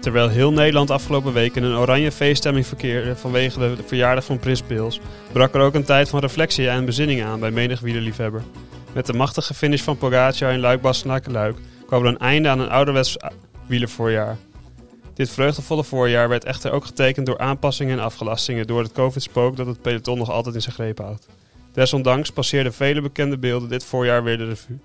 Terwijl heel Nederland afgelopen week in een oranje feeststemming verkeerde vanwege de verjaardag van Prins Pils, brak er ook een tijd van reflectie en bezinning aan bij menig wielerliefhebber. Met de machtige finish van Pogacar in Luik-Bastenaken-Luik kwam er een einde aan een ouderwets wielervoorjaar. Dit vreugdevolle voorjaar werd echter ook getekend door aanpassingen en afgelastingen door het covid-spook dat het peloton nog altijd in zijn greep houdt. Desondanks passeerden vele bekende beelden dit voorjaar weer de revue.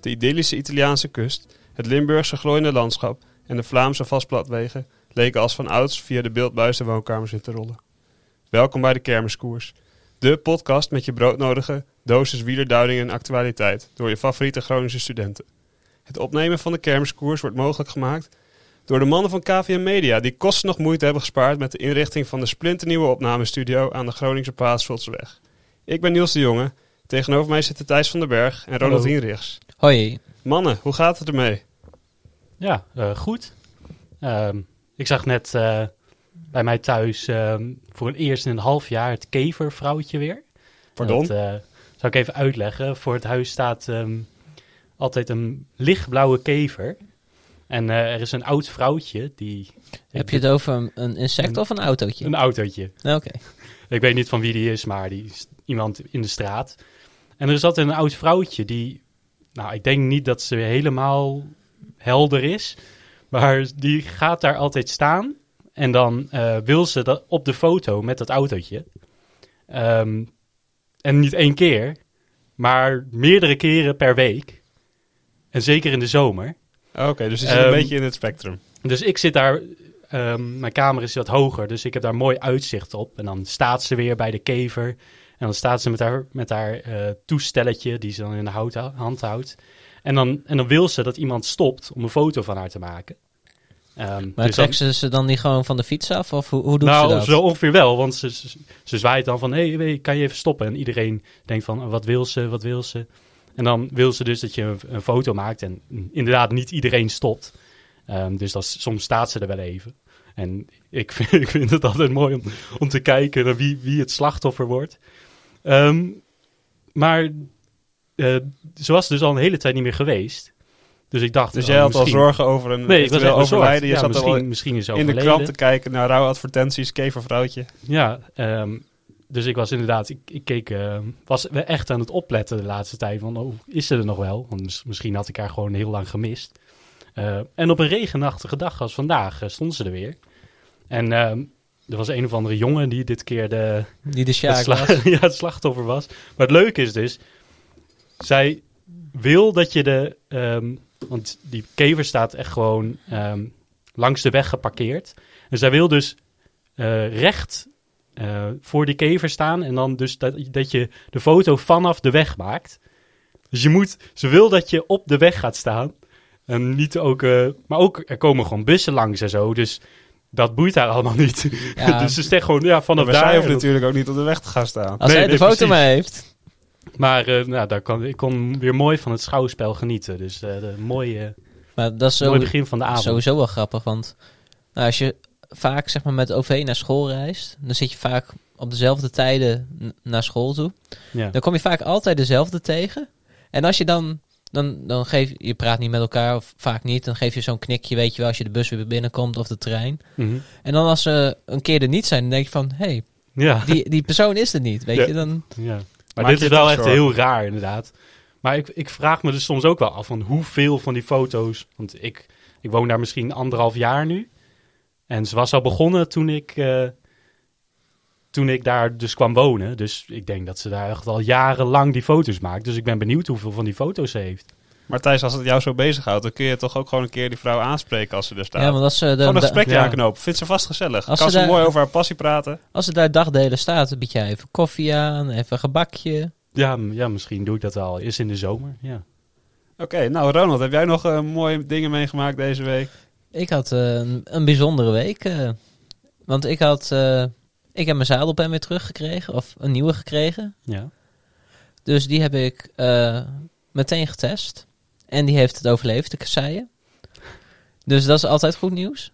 De idyllische Italiaanse kust, het Limburgse glooiende landschap en de Vlaamse vastplatwegen leken als van ouds via de beeldbuis de woonkamers in te rollen. Welkom bij de Kermiskoers, de podcast met je broodnodige dosis wielerduiding en actualiteit door je favoriete Groningse studenten. Het opnemen van de Kermiskoers wordt mogelijk gemaakt door de mannen van KVM Media, die kosten nog moeite hebben gespaard met de inrichting van de splinternieuwe opnamestudio aan de Groningse Paasvoltsweg. Ik ben Niels de Jonge, tegenover mij zitten Thijs van den Berg en Ronald. Hinrichs. Hoi. Mannen, hoe gaat het ermee? Ja, eh, goed. Ehm, ik zag net eh, bij mij thuis ehm, voor het eerst in een half jaar het kevervrouwtje weer. Pardon? Dat eh, zal ik even uitleggen. Voor het huis staat ehm, altijd een lichtblauwe kever. En eh, er is een oud vrouwtje die... Heb je het over een, een insect of een autootje? Een autootje. Oké. Ik weet niet van wie die is, maar die is iemand in de straat. En er is altijd een oud vrouwtje die... Nou, ik denk niet dat ze helemaal helder is. Maar die gaat daar altijd staan. En dan eh, wil ze dat op de foto met dat autootje. Ehm, en niet één keer, maar meerdere keren per week. En zeker in de zomer. Oké, dus je zit een Ehm, beetje in het spectrum. Dus ik zit daar, ehm, mijn kamer is wat hoger, dus ik heb daar mooi uitzicht op. En dan staat ze weer bij de kever. En dan staat ze met haar, met haar eh, toestelletje, die ze dan in de hout, hand houdt. En dan, en dan wil ze dat iemand stopt om een foto van haar te maken. Ehm, Maar dus trekt ze ze dan niet gewoon van de fiets af? Of hoe, hoe doet nou, ze dat? zo ongeveer wel, want ze, ze, ze zwaait dan van, hé, hey, kan je even stoppen? En iedereen denkt van, wat wil ze, wat wil ze? En dan wil ze dus dat je een, een foto maakt en inderdaad niet iedereen stopt. Ehm, dus dat, soms staat ze er wel even. En ik vind, ik vind het altijd mooi om, om te kijken naar wie, wie het slachtoffer wordt. Ehm, maar eh, ze was dus al een hele tijd niet meer geweest. Dus ik dacht... Dus oh, jij had al misschien- zorgen over een Nee, ik was overlijden. Je Ja, zat misschien, al misschien is in de krant te kijken naar rouwadvertenties, kevervrouwtje. Ja, ehm, dus ik was inderdaad, ik, ik keek, ehm, was echt aan het opletten de laatste tijd van, oh, is ze er nog wel? Want mis- misschien had ik haar gewoon heel lang gemist. Eh, en op een regenachtige dag als vandaag eh, stond ze er weer. En ehm, er was een of andere jongen die dit keer de, Die de het, was. ja, het slachtoffer was. Maar het leuke is dus, zij wil dat je de, ehm, want die kever staat echt gewoon ehm, langs de weg geparkeerd. En zij wil dus recht eh, voor die kever staan en dan dus dat, dat je de foto vanaf de weg maakt. Dus je moet, ze wil dat je op de weg gaat staan. En niet ook, eh, maar ook, er komen gewoon bussen langs en zo, dus dat boeit haar allemaal niet. Ja. dus ze zegt gewoon, ja, vanaf Maar daar. zij hoeft natuurlijk ook niet op de weg te gaan staan. Als Nee, hij de nee, foto precies. maar heeft. Maar eh, nou, daar kan, ik kon weer mooi van het schouwspel genieten. Dus eh de mooie, Maar dat is mooi begin van de avond. sowieso wel grappig. Want nou, als je vaak zeg maar, met OV naar school reist, dan zit je vaak op dezelfde tijden naar school toe. Ja. Dan kom je vaak altijd dezelfde tegen. En als je dan, dan, dan geef je praat niet met elkaar, of vaak niet, dan geef je zo'n knikje, weet je wel, als je de bus weer binnenkomt of de trein. Mhm. En dan als ze een keer er niet zijn, dan denk je van, hé, hey, ja. die, die persoon is er niet, weet Ja. je. Dan, ja. Maar dit is wel echt zorgen? heel raar, inderdaad. Maar ik, ik vraag me dus soms ook wel af van hoeveel van die foto's... Want ik, ik woon daar misschien anderhalf jaar nu. En ze was al begonnen toen ik, eh, toen ik daar dus kwam wonen. Dus ik denk dat ze daar echt al jarenlang die foto's maakt. Dus ik ben benieuwd hoeveel van die foto's ze heeft. Maar Thijs, als het jou zo bezighoudt, dan kun je toch ook gewoon een keer die vrouw aanspreken als ze er staat. ja, want als ze, gewoon dan, een gesprekje ja. aanknopen. Vindt ze vast gezellig. Als kan ze ze daar- mooi over haar passie praten. als ze daar dagdelen staat, dan bied jij even koffie aan, even een gebakje. Ja, ja, misschien doe ik dat wel. Is in de zomer, ja. Oké, nou Ronald, heb jij nog eh, mooie dingen meegemaakt deze week? Ik had eh, een, een bijzondere week. eh, want ik had... eh, ik heb mijn zadelpen weer teruggekregen. Of een nieuwe gekregen. ja. Dus die heb ik meteen getest. En die heeft het overleefd, de kasseien. Dus dat is altijd goed nieuws.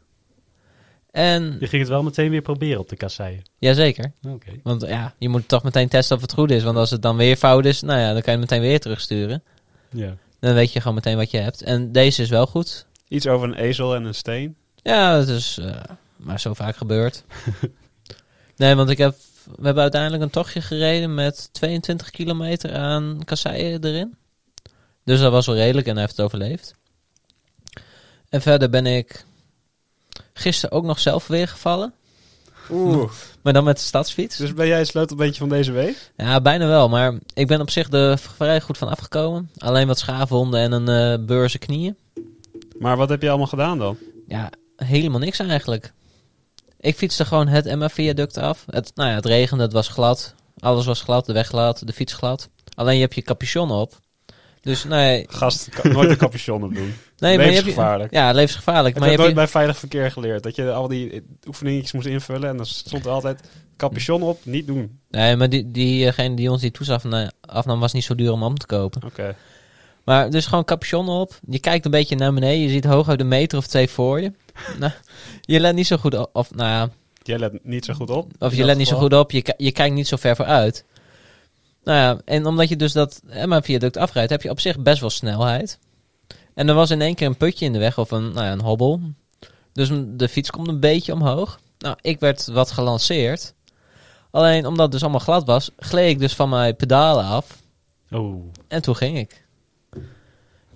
En, Je ging het wel meteen weer proberen op de kasseien. jazeker. Oké. Want ja, je moet toch meteen testen of het goed is. Want als het dan weer fout is, nou ja, dan kan je het meteen weer terugsturen. Ja. Dan weet je gewoon meteen wat je hebt. En deze is wel goed. Iets over een ezel en een steen. Ja, dat is eh, maar zo vaak gebeurd. nee, want ik heb, we hebben uiteindelijk een tochtje gereden met 22 kilometer aan kasseien erin. Dus dat was wel redelijk en hij heeft het overleefd. En verder ben ik gisteren ook nog zelf weer gevallen. Oeh. Maar dan met de stadsfiets. Dus ben jij het sleutelbeentje van deze week? Ja, bijna wel. Maar ik ben op zich er vrij goed van afgekomen. Alleen wat schaafwonden en een eh beurzen knieën. Maar wat heb je allemaal gedaan dan? Ja, helemaal niks eigenlijk. Ik fietste gewoon het Emma-viaduct af. Het, nou ja, het regende, het was glad. Alles was glad, de weg glad, de fiets glad. Alleen je hebt je capuchon op. Dus nee, Gast, kan nooit een capuchon op doen. nee maar je. Ja, levensgevaarlijk. Ik Maar heb je nooit bij Veilig Verkeer geleerd. Dat je al die oefeningetjes moest invullen. En dan stond er altijd capuchon op, niet doen. nee, maar die, diegene die ons die toes afna- afnam was niet zo duur om om te kopen. Oké. Maar dus gewoon capuchon op. Je kijkt een beetje naar beneden. Je ziet hooguit een meter of twee voor je. nou, je let niet zo goed op. Of, nou ja, Jij let niet zo goed op. Of je let niet zo goed op, je, je kijkt niet zo ver vooruit. Nou ja, en omdat je dus dat Emma-viaduct afrijdt, heb je op zich best wel snelheid. En er was in één keer een putje in de weg, of een, nou ja, een hobbel. Dus de fiets komt een beetje omhoog. Nou, ik werd wat gelanceerd. Alleen omdat het dus allemaal glad was, gleed ik dus van mijn pedalen af. Oh. En toen ging ik.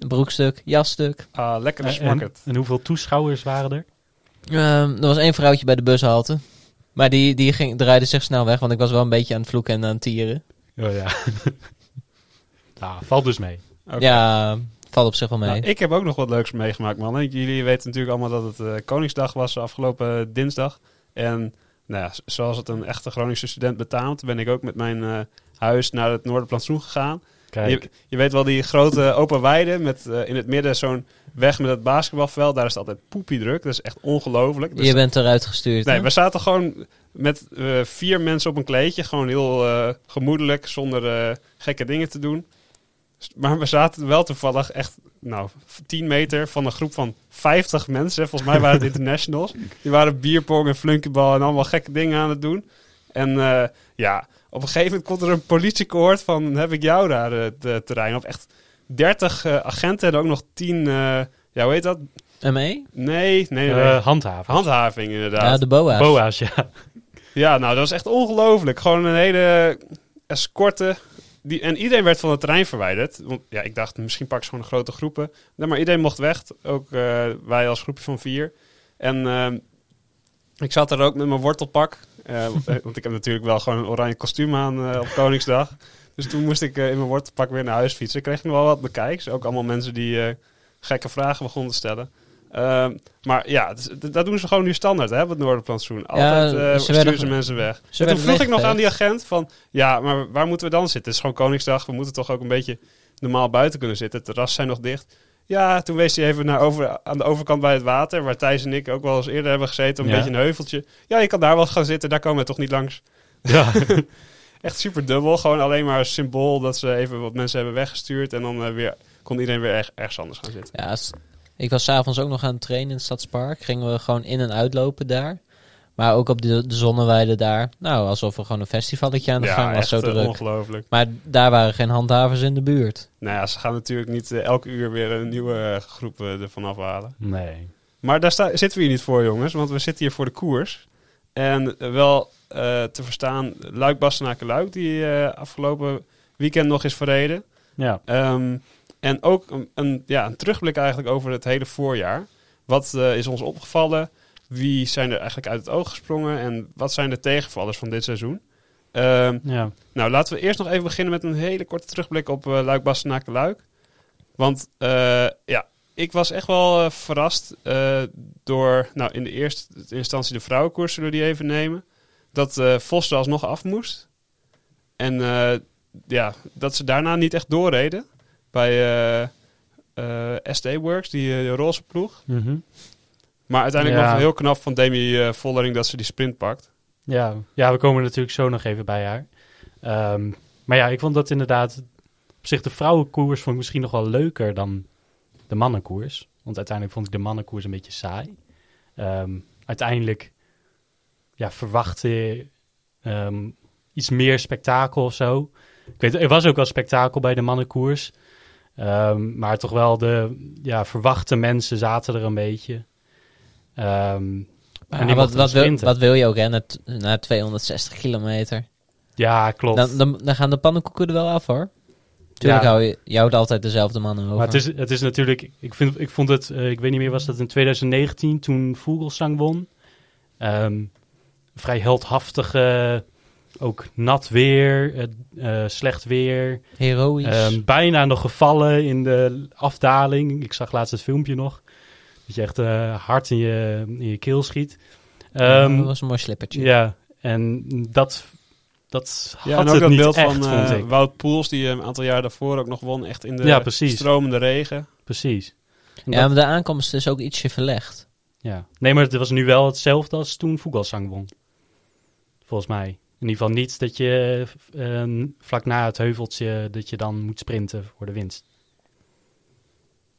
Een broekstuk, jasstuk. Ah, lekker En, smakkend. en hoeveel toeschouwers waren er? Ehm, er was één vrouwtje bij de bushalte. Maar die, die ging, draaide zich snel weg, want ik was wel een beetje aan het vloeken en aan het tieren. Oh ja. nou, valt dus mee. Oké. Ja, valt op zich wel mee. Nou, ik heb ook nog wat leuks meegemaakt, man. En Jullie weten natuurlijk allemaal dat het eh, Koningsdag was afgelopen dinsdag. En nou ja, zoals het een echte Groningse student betaamt, ben ik ook met mijn eh, huis naar het Noorderplantsoen gegaan. Kijk. Je, je weet wel die grote open weide met eh, in het midden zo'n weg met het basketbalveld. Daar is het altijd poepie druk. Dat is echt ongelooflijk. Dus je bent eruit gestuurd. Nee, hè? we zaten gewoon met eh, vier mensen op een kleedje. Gewoon heel eh, gemoedelijk, zonder eh, gekke dingen te doen. Maar we zaten wel toevallig echt, nou, 10 meter van een groep van 50 mensen. Volgens mij waren het internationals. Die waren bierpong en flunkybal en allemaal gekke dingen aan het doen. En eh, ja, op een gegeven moment komt er een politiekoord van, heb ik jou daar het eh, terrein op. Echt 30 eh, agenten en ook nog 10, eh, ja, hoe heet dat? ME? Nee, nee, nee. Eh, handhaven. Handhaving inderdaad. Ja, de BOA's. Boa's, ja. Ja, nou, dat was echt ongelooflijk. Gewoon een hele escorte. Die, en iedereen werd van het terrein verwijderd. Want ja, ik dacht, misschien pakken ze gewoon grote groepen. Nee, maar iedereen mocht weg. Ook eh, wij als groepje van vier. En ehm, ik zat er ook met mijn wortelpak. Eh, want ik heb natuurlijk wel gewoon een oranje kostuum aan eh, op Koningsdag. Dus toen moest ik eh, in mijn wortelpak weer naar huis fietsen. Kreeg ik nog wel wat bekijks. Ook allemaal mensen die eh, gekke vragen begonnen te stellen. Ehm, maar ja, dat doen ze gewoon nu standaard, hè, het Noorderplantsoen. Altijd eh ze sturen ze mensen weg. Ze toen vroeg ik nog aan die agent van... Ja, maar waar moeten we dan zitten? Het is gewoon Koningsdag. We moeten toch ook een beetje normaal buiten kunnen zitten. Het terras zijn nog dicht. Ja, toen wees hij even naar over, aan de overkant bij het water... waar Thijs en ik ook wel eens eerder hebben gezeten... op een Ja. beetje een heuveltje. Ja, je kan daar wel gaan zitten. Daar komen we toch niet langs. ja. Echt super dubbel. Gewoon alleen maar een symbool dat ze even wat mensen hebben weggestuurd... en dan eh, weer, kon iedereen weer erg, ergens anders gaan zitten. Ja, ik was s'avonds ook nog aan het trainen in het Stadspark. Gingen we gewoon in- en uitlopen daar. Maar ook op de, de zonneweide daar. Nou, alsof er gewoon een festivalletje aan de gang was. echt Zo eh, druk. ongelooflijk. Maar daar waren geen handhavers in de buurt. Nou ja, ze gaan natuurlijk niet eh, elke uur weer een nieuwe eh, groep eh, ervan afhalen. Nee. Maar daar sta- zitten we hier niet voor, jongens. Want we zitten hier voor de koers. En wel eh, te verstaan Luik Bastenaken Luik, die eh, afgelopen weekend nog is verreden. Ja. Ehm, en ook een, een, ja, een terugblik eigenlijk over het hele voorjaar. Wat is ons opgevallen? Wie zijn er eigenlijk uit het oog gesprongen? En wat zijn de tegenvallers van dit seizoen? Ehm, Ja. nou, laten we eerst nog even beginnen met een hele korte terugblik op eh Luik Bastenaken Luik. Want eh, ja, ik was echt wel eh, verrast door, nou in de eerste instantie de vrouwenkoers zullen we die even nemen. Dat Vos er alsnog af moest. En ja, dat ze daarna niet echt doorreden bij SD Works, die roze ploeg. Mhm. Maar uiteindelijk nog heel knap van Demi eh, Vollering dat ze die sprint pakt. Ja. ja, we komen natuurlijk zo nog even bij haar. Ehm, maar ja, ik vond dat inderdaad... Op zich de vrouwenkoers vond ik misschien nog wel leuker dan de mannenkoers. Want uiteindelijk vond ik de mannenkoers een beetje saai. Ehm, uiteindelijk ja, verwachtte ehm, iets meer spektakel of zo. Ik weet, er was ook wel spektakel bij de mannenkoers. Maar toch wel de ja, verwachte mensen zaten er een beetje. Ehm, Maar wat, wat, wil, sprinten. wat wil je ook t- na 260 kilometer? ja, klopt. Dan, dan, dan gaan de pannenkoeken er wel af hoor. Tuurlijk Ja. hou je, je houdt altijd dezelfde mannen over. Maar het is, het is natuurlijk, ik, vind, ik vond het, eh, ik weet niet meer, was dat in 2019 toen Vogelsang won? Ehm, vrij heldhaftige, ook nat weer, eh, slecht weer. Heroïs. Ehm, bijna nog gevallen in de afdaling. Ik zag laatst het filmpje nog. Dat je echt eh, hard in je, in je keel schiet. Ehm, dat was een mooi slippertje. ja, en dat, dat Ja, had en ook het dat beeld echt, van eh, ik. Wout Poels, die een aantal jaar daarvoor ook nog won, echt in de Ja, stromende regen. Precies. En Ja, dat- maar de aankomst is ook ietsje verlegd. Ja. Nee, maar het was nu wel hetzelfde als toen Vogelsang won. Volgens mij. In ieder geval niet dat je eh, vlak na het heuveltje dat je dan moet sprinten voor de winst.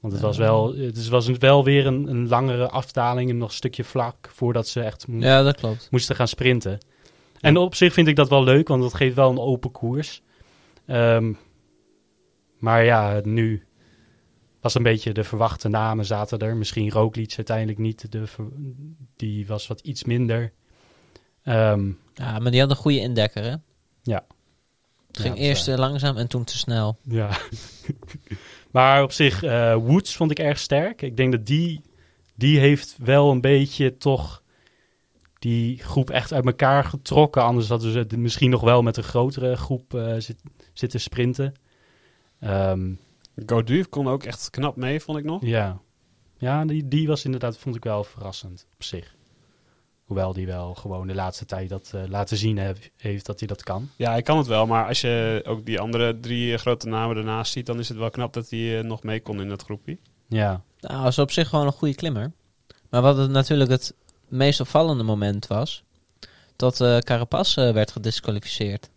Want het was wel, het was wel weer een, een langere afdaling en nog een stukje vlak voordat ze echt mo- Ja, dat klopt. moesten gaan sprinten. En op zich vind ik dat wel leuk, want dat geeft wel een open koers. Ehm, maar ja, nu was een beetje de verwachte namen zaten er. Misschien Roglic uiteindelijk niet. De, die was wat iets minder. Ehm, Ja, maar die had een goede indekker hè. Ja. Het ging Ja, eerst eh, langzaam en toen te snel. ja. maar op zich, eh, Woods vond ik erg sterk. Ik denk dat die, die heeft wel een beetje toch die groep echt uit elkaar getrokken. Anders hadden ze misschien nog wel met een grotere groep eh, zit, zitten sprinten. Ehm, Gaudu kon ook echt knap mee, vond ik nog. ja, ja die, die was inderdaad, vond ik wel verrassend op zich. Hoewel die wel gewoon de laatste tijd dat eh, laten zien heeft dat hij dat kan. Ja, hij kan het wel, maar als je ook die andere drie eh, grote namen ernaast ziet, dan is het wel knap dat hij eh, nog mee kon in dat groepje. Ja, Nou, is op zich gewoon een goede klimmer. Maar wat het natuurlijk het meest opvallende moment was... dat eh Carapaz eh, werd gedisqualificeerd.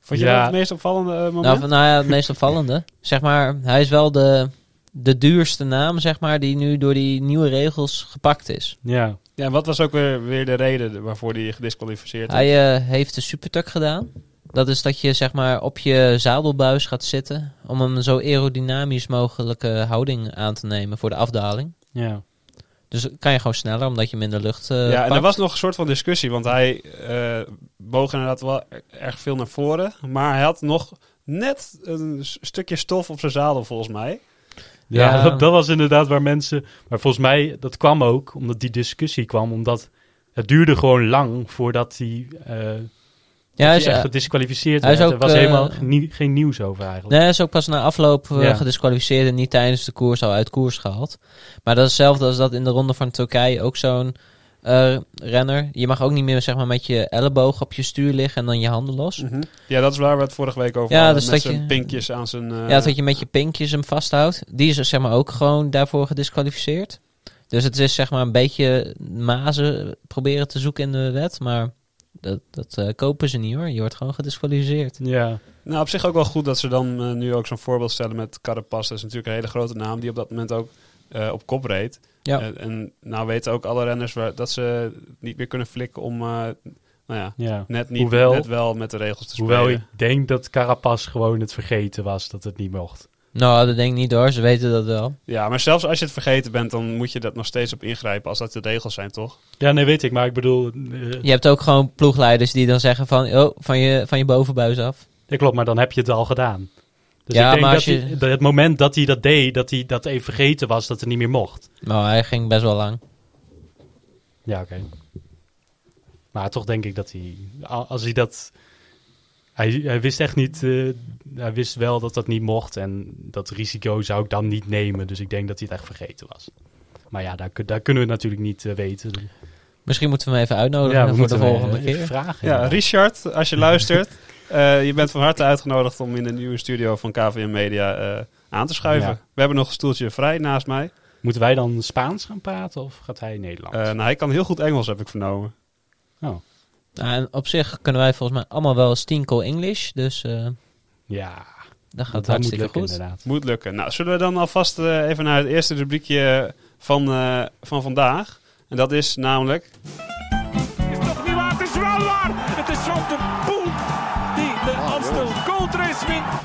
Vond je Ja. dat het meest opvallende eh, moment? Nou, van- nou ja, het meest opvallende. Zeg maar, hij is wel de, de duurste naam, zeg maar... die nu door die nieuwe regels gepakt is. ja, Ja, en wat was ook weer, weer de reden waarvoor hij gedisqualificeerd werd? Hij eh, heeft de supertuck gedaan. Dat is dat je zeg maar op je zadelbuis gaat zitten... om een zo aerodynamisch mogelijke houding aan te nemen voor de afdaling. ja. Dus kan je gewoon sneller, omdat je minder lucht eh ja, en er was nog een soort van discussie, want hij eh, boog inderdaad wel er- erg veel naar voren. Maar hij had nog net een stukje stof op zijn zadel, volgens mij. Ja. Dat, dat was inderdaad waar mensen. Maar volgens mij, dat kwam ook omdat die discussie kwam. Omdat het duurde gewoon lang voordat hij, eh Ja, hij is, echt eh, gedisqualificeerd hij is werd. ook, er was eh, helemaal nie- geen nieuws over eigenlijk. nee, hij is ook pas na afloop eh, Ja. gedisqualificeerd en niet tijdens de koers al uit koers gehaald. Maar dat is hetzelfde als dat in de ronde van Turkije ook zo'n eh, renner. Je mag ook niet meer zeg maar, met je elleboog op je stuur liggen en dan je handen los. Ja, dat is waar we het vorige week over Ja, hadden. dus met dat zijn je- pinkjes aan zijn... eh, Ja, dat je met je pinkjes hem vasthoudt. Die is zeg maar ook gewoon daarvoor gedisqualificeerd. Dus het is zeg maar een beetje mazen proberen te zoeken in de wet. Maar dat, dat eh, kopen ze niet hoor. Je wordt gewoon gedisqualificeerd. Ja, Nou, op zich ook wel goed dat ze dan nu ook zo'n voorbeeld stellen met Carapaz. Dat is natuurlijk een hele grote naam die op dat moment ook eh, op kop reed. Ja. Eh, en nou weten ook alle renners waar, dat ze niet meer kunnen flikken om, eh, nou ja, ja. net, niet, Hoewel- net wel met de regels te spelen. Hoewel ik denk dat Carapaz gewoon het vergeten was dat het niet mocht. Nou, dat denk ik niet hoor. Ze weten dat wel. Ja, maar zelfs als je het vergeten bent, dan moet je dat nog steeds op ingrijpen als dat de regels zijn, toch? Ja, nee, weet ik. Maar ik bedoel... Je hebt ook gewoon ploegleiders die dan zeggen van... Oh, van je, van je bovenbuis af. ja, klopt, maar dan heb je het al gedaan. Dus Ja, ik denk maar dat, je- hij- dat het moment dat hij dat deed, dat hij dat even vergeten was dat het niet meer mocht. Nou, hij ging best wel lang. Ja, oké. Maar toch denk ik dat hij, als hij dat, hij, hij wist echt niet, eh, hij wist wel dat dat niet mocht en dat risico zou ik dan niet nemen. Dus ik denk dat hij het echt vergeten was. Maar ja, daar, daar kunnen we het natuurlijk niet eh, weten. Misschien moeten we hem even uitnodigen we voor de volgende keer. vragen. Ja, Richard, als je luistert, eh, je bent van harte uitgenodigd om in de nieuwe studio van KVM Media eh, aan te schuiven. Ja. We hebben nog een stoeltje vrij naast mij. Moeten wij dan Spaans gaan praten of gaat hij Nederlands? Eh, nou, hij kan heel goed Engels, heb ik vernomen. oh, Nou, en op zich kunnen wij volgens mij allemaal wel stinko English. Dus eh, ja. Dat gaat dat moet hartstikke lukken goed. inderdaad. Moet lukken. Nou, zullen we dan alvast eh, even naar het eerste rubriekje van, eh, van vandaag. En dat is namelijk... is toch niet waar? Het is wel waar!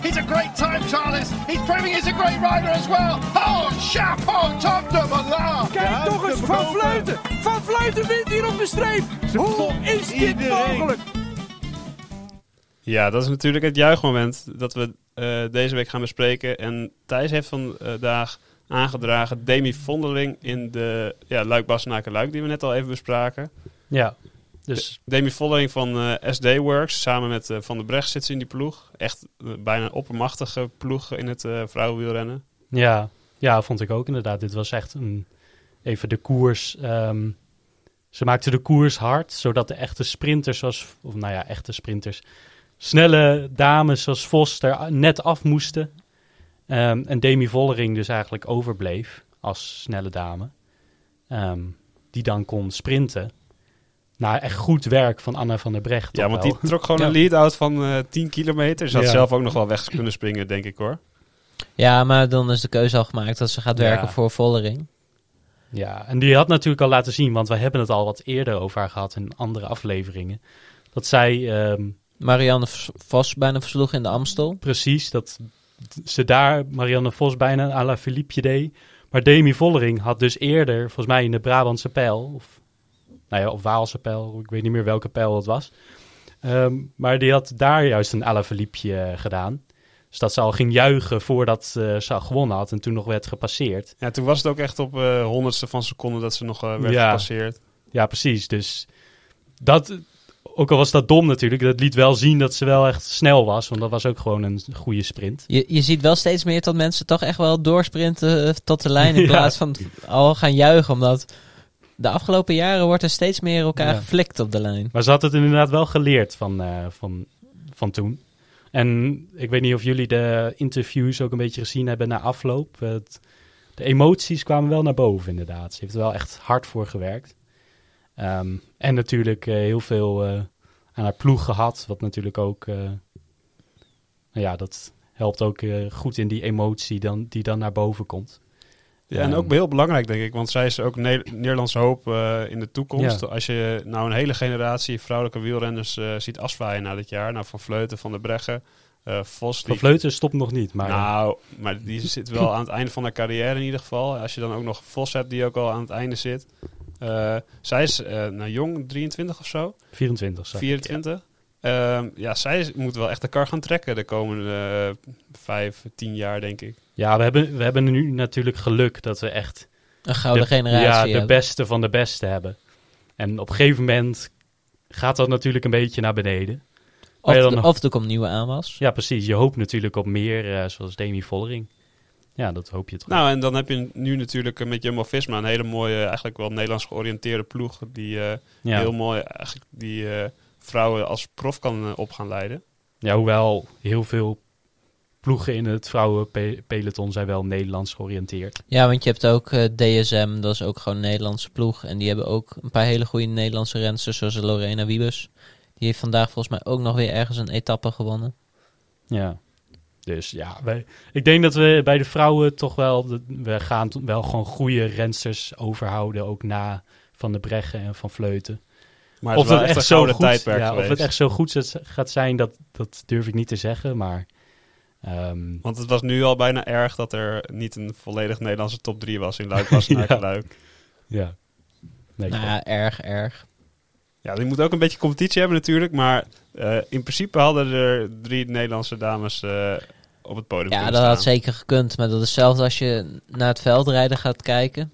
He's a great time, Charles. He's proving he's a great rider as well. Oh, chapeau, top de Malin. Kijk toch eens, Van Vleuten! Van Vleuten wint hier op de streep! Hoe is dit mogelijk? Ja, dat is natuurlijk het juichmoment dat we eh, deze week gaan bespreken. En Thijs heeft vandaag aangedragen Demi Vondeling in de ja, luik bastenaken luik die we net al even bespraken. Ja, dus Demi Vondeling van eh, SD Works, samen met eh, Van der Brecht zit ze in die ploeg. Echt eh, bijna een oppermachtige ploeg in het vrouwenwielrennen. ja, ja, vond ik ook inderdaad. Dit was echt een, even de koers. ehm, ze maakte de koers hard, zodat de echte sprinters, zoals, of nou ja, echte sprinters, snelle dames zoals Vos er net af moesten. Ehm, en Demi Vollering dus eigenlijk overbleef als snelle dame. Ehm, die dan kon sprinten. Nou, echt goed werk van Anna van der Brecht. Ja, want wel. die trok gewoon Ja. een lead-out van eh 10 kilometer. Ze had Ja. zelf ook nog wel weg kunnen springen, denk ik hoor. Ja, maar dan is de keuze al gemaakt dat ze gaat Ja. werken voor Vollering. Ja, en die had natuurlijk al laten zien, want we hebben het al wat eerder over haar gehad in andere afleveringen. Dat zij ehm, Marianne Vos bijna versloeg in de Amstel. precies, dat ze daar Marianne Vos bijna à la Philippe deed. Maar Demi Vollering had dus eerder, volgens mij in de Brabantse pijl, of, nou ja, of Waalse pijl, ik weet niet meer welke pijl het was. Ehm, maar die had daar juist een à la Philippe eh, gedaan. Dus dat ze al ging juichen voordat eh, ze al gewonnen had en toen nog werd gepasseerd. Ja, toen was het ook echt op eh, honderdste van seconde dat ze nog werd Ja. gepasseerd. Ja, precies. Dus dat, ook al was dat dom natuurlijk, dat liet wel zien dat ze wel echt snel was. Want dat was ook gewoon een goede sprint. Je, je ziet wel steeds meer dat mensen toch echt wel doorsprinten tot de lijn in Ja. plaats van al gaan juichen. Omdat de afgelopen jaren wordt er steeds meer elkaar Ja. geflikt op de lijn. Maar ze had het inderdaad wel geleerd van, eh, van, van toen. En ik weet niet of jullie de interviews ook een beetje gezien hebben na afloop. Het- de emoties kwamen wel naar boven inderdaad. Ze heeft er wel echt hard voor gewerkt. Ehm, en natuurlijk eh, heel veel eh, aan haar ploeg gehad. Wat natuurlijk ook... nou ja, dat helpt ook goed in die emotie dan, die dan naar boven komt. Ja, en ook heel belangrijk, denk ik. Want zij is ook Ne Nederlandse hoop eh, in de toekomst. Ja. Als je nou een hele generatie vrouwelijke wielrenners eh, ziet afzwaaien na dit jaar. Nou, Van Vleuten, Van der Breggen, eh, Vos. Van Vleuten stopt nog niet, maar... nou, maar die zit wel aan het einde van haar carrière in ieder geval. Als je dan ook nog Vos hebt die ook al aan het einde zit. Zij is nou, jong, 23 of zo. 24 zag ik, 24. Ehm, ja, zij moet wel echt de kar gaan trekken de komende vijf, tien jaar, denk ik. Ja, we hebben, we hebben nu natuurlijk geluk dat we echt Een gouden de, generatie ja, de beste van de beste hebben. En op een gegeven moment gaat dat natuurlijk een beetje naar beneden. Of, dan de- of er komt nieuwe aanwas. Ja, precies. Je hoopt natuurlijk op meer, eh, zoals Demi Vollering. Ja, dat hoop je toch. Nou, en dan heb je nu natuurlijk eh, met Jumbo-Visma een hele mooie, eigenlijk wel Nederlands georiënteerde ploeg. Die eh, ja. heel mooi eigenlijk die eh, vrouwen als prof kan op gaan leiden. ja, hoewel heel veel ploegen in het vrouwenpeloton zijn wel Nederlands georiënteerd. Ja, want je hebt ook eh, DSM, dat is ook gewoon een Nederlandse ploeg. En die hebben ook een paar hele goede Nederlandse rensters, zoals Lorena Wiebes. Die heeft vandaag volgens mij ook nog weer ergens een etappe gewonnen. Ja. Dus ja, wij, ik denk dat we bij de vrouwen toch wel, we gaan wel gewoon goede rensters overhouden, ook na Van de Breggen en Van Vleuten. Maar het of dat echt zo goed, ja, of het echt zo goed gaat zijn, dat, dat durf ik niet te zeggen. Maar ehm, Want het was nu al bijna erg dat er niet een volledig Nederlandse top 3 was in Luik, Wassenaar, Ja. Luik. ja. Nee, nou ja, erg, erg. Ja, die moet ook een beetje competitie hebben natuurlijk. Maar eh, in principe hadden er drie Nederlandse dames eh, op het podium Ja, dat had zeker gekund. Maar dat is hetzelfde als je naar het veldrijden gaat kijken.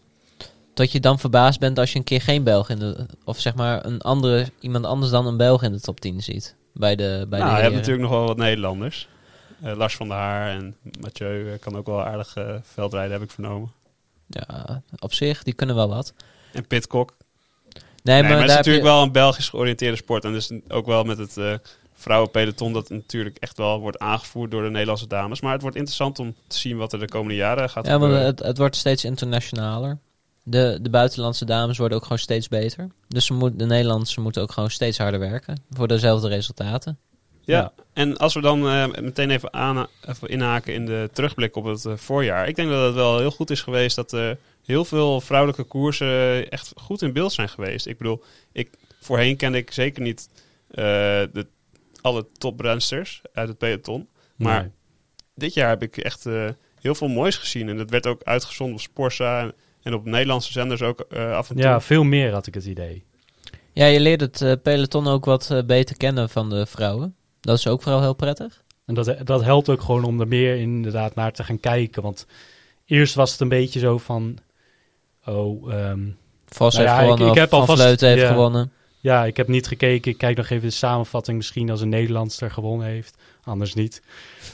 Dat je dan verbaasd bent als je een keer geen Belg in de... Of zeg maar een andere, iemand anders dan een Belg in de top 10 ziet. Bij de, bij nou, de je hebt natuurlijk nog wel wat Nederlanders. Eh, Lars van der Haar en Mathieu eh, kan ook wel aardig eh, veldrijden, heb ik vernomen. Ja, op zich, die kunnen wel wat. En Pitcock. Nee, Nee, maar, maar, het is natuurlijk je- wel een Belgisch georiënteerde sport. En dus ook wel met het eh vrouwenpeloton dat natuurlijk echt wel wordt aangevoerd door de Nederlandse dames. Maar het wordt interessant om te zien wat er de komende jaren gaat Ja, want gebeuren. het, het wordt steeds internationaler. De, de buitenlandse dames worden ook gewoon steeds beter. Dus ze moet, de Nederlandse moeten ook gewoon steeds harder werken. Voor dezelfde resultaten. Ja, Ja. en als we dan eh, meteen even, aan, even inhaken in de terugblik op het eh, voorjaar. Ik denk dat het wel heel goed is geweest dat er heel veel vrouwelijke koersen echt goed in beeld zijn geweest. Ik bedoel, ik, voorheen kende ik zeker niet eh, de, alle toprensters uit het peloton. Maar Nee. dit jaar heb ik echt eh, heel veel moois gezien. En dat werd ook uitgezonden op Sporza en, en op Nederlandse zenders ook eh, af en toe. Ja, veel meer had ik het idee. Ja, je leert het eh, peloton ook wat eh, beter kennen van de vrouwen. Dat is ook vooral heel prettig. En dat, dat helpt ook gewoon om er meer inderdaad naar te gaan kijken. Want eerst was het een beetje zo van... Oh, ehm, Vos Nou heeft ja, gewonnen, ik heb Van alvast- Vleuten heeft ja. gewonnen. ja, ik heb niet gekeken. Ik kijk nog even de samenvatting. Misschien als een Nederlandster gewonnen heeft. Anders niet.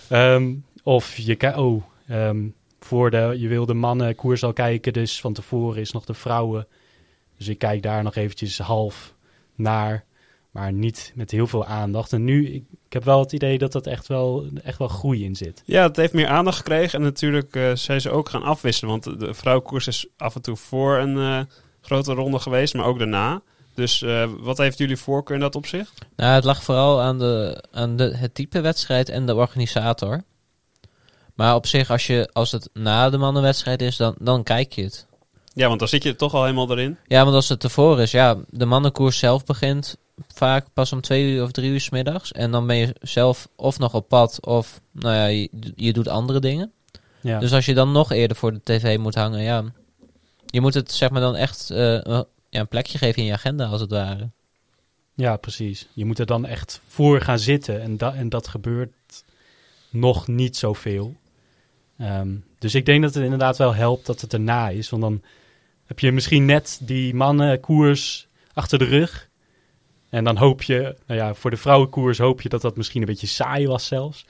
Ehm, of je kijkt... Oh, ehm, voor de, je wil de mannen koers al kijken. Dus van tevoren is nog de vrouwen. Dus ik kijk daar nog eventjes half naar. Maar niet met heel veel aandacht. En nu, ik, ik heb wel het idee dat dat echt wel, echt wel groei in zit. Ja, het heeft meer aandacht gekregen. En natuurlijk eh, zijn ze ook gaan afwisselen. Want de- de vrouwenkoers is af en toe voor een eh, grote ronde geweest, maar ook daarna. Dus eh, wat heeft jullie voorkeur in dat opzicht? Nou, het lag vooral aan, de, aan de, het type wedstrijd en de organisator. Maar op zich, als, je, als het na de mannenwedstrijd is, dan, dan kijk je het. Ja, want dan zit je toch al helemaal erin. Ja, want als het ervoor is, ja, de mannenkoers zelf begint vaak pas om twee uur of drie uur 's middags. En dan ben je zelf of nog op pad, of nou ja, je, je doet andere dingen. Ja. Dus als je dan nog eerder voor de tv moet hangen, ja, je moet het zeg maar dan echt eh, ja, een plekje geven in je agenda, als het ware. Ja, precies. Je moet er dan echt voor gaan zitten. En, da en dat gebeurt nog niet zoveel. Ehm, dus ik denk dat het inderdaad wel helpt dat het erna is. Want dan heb je misschien net die mannenkoers achter de rug. En dan hoop je, nou ja, voor de vrouwenkoers hoop je dat dat misschien een beetje saai was zelfs.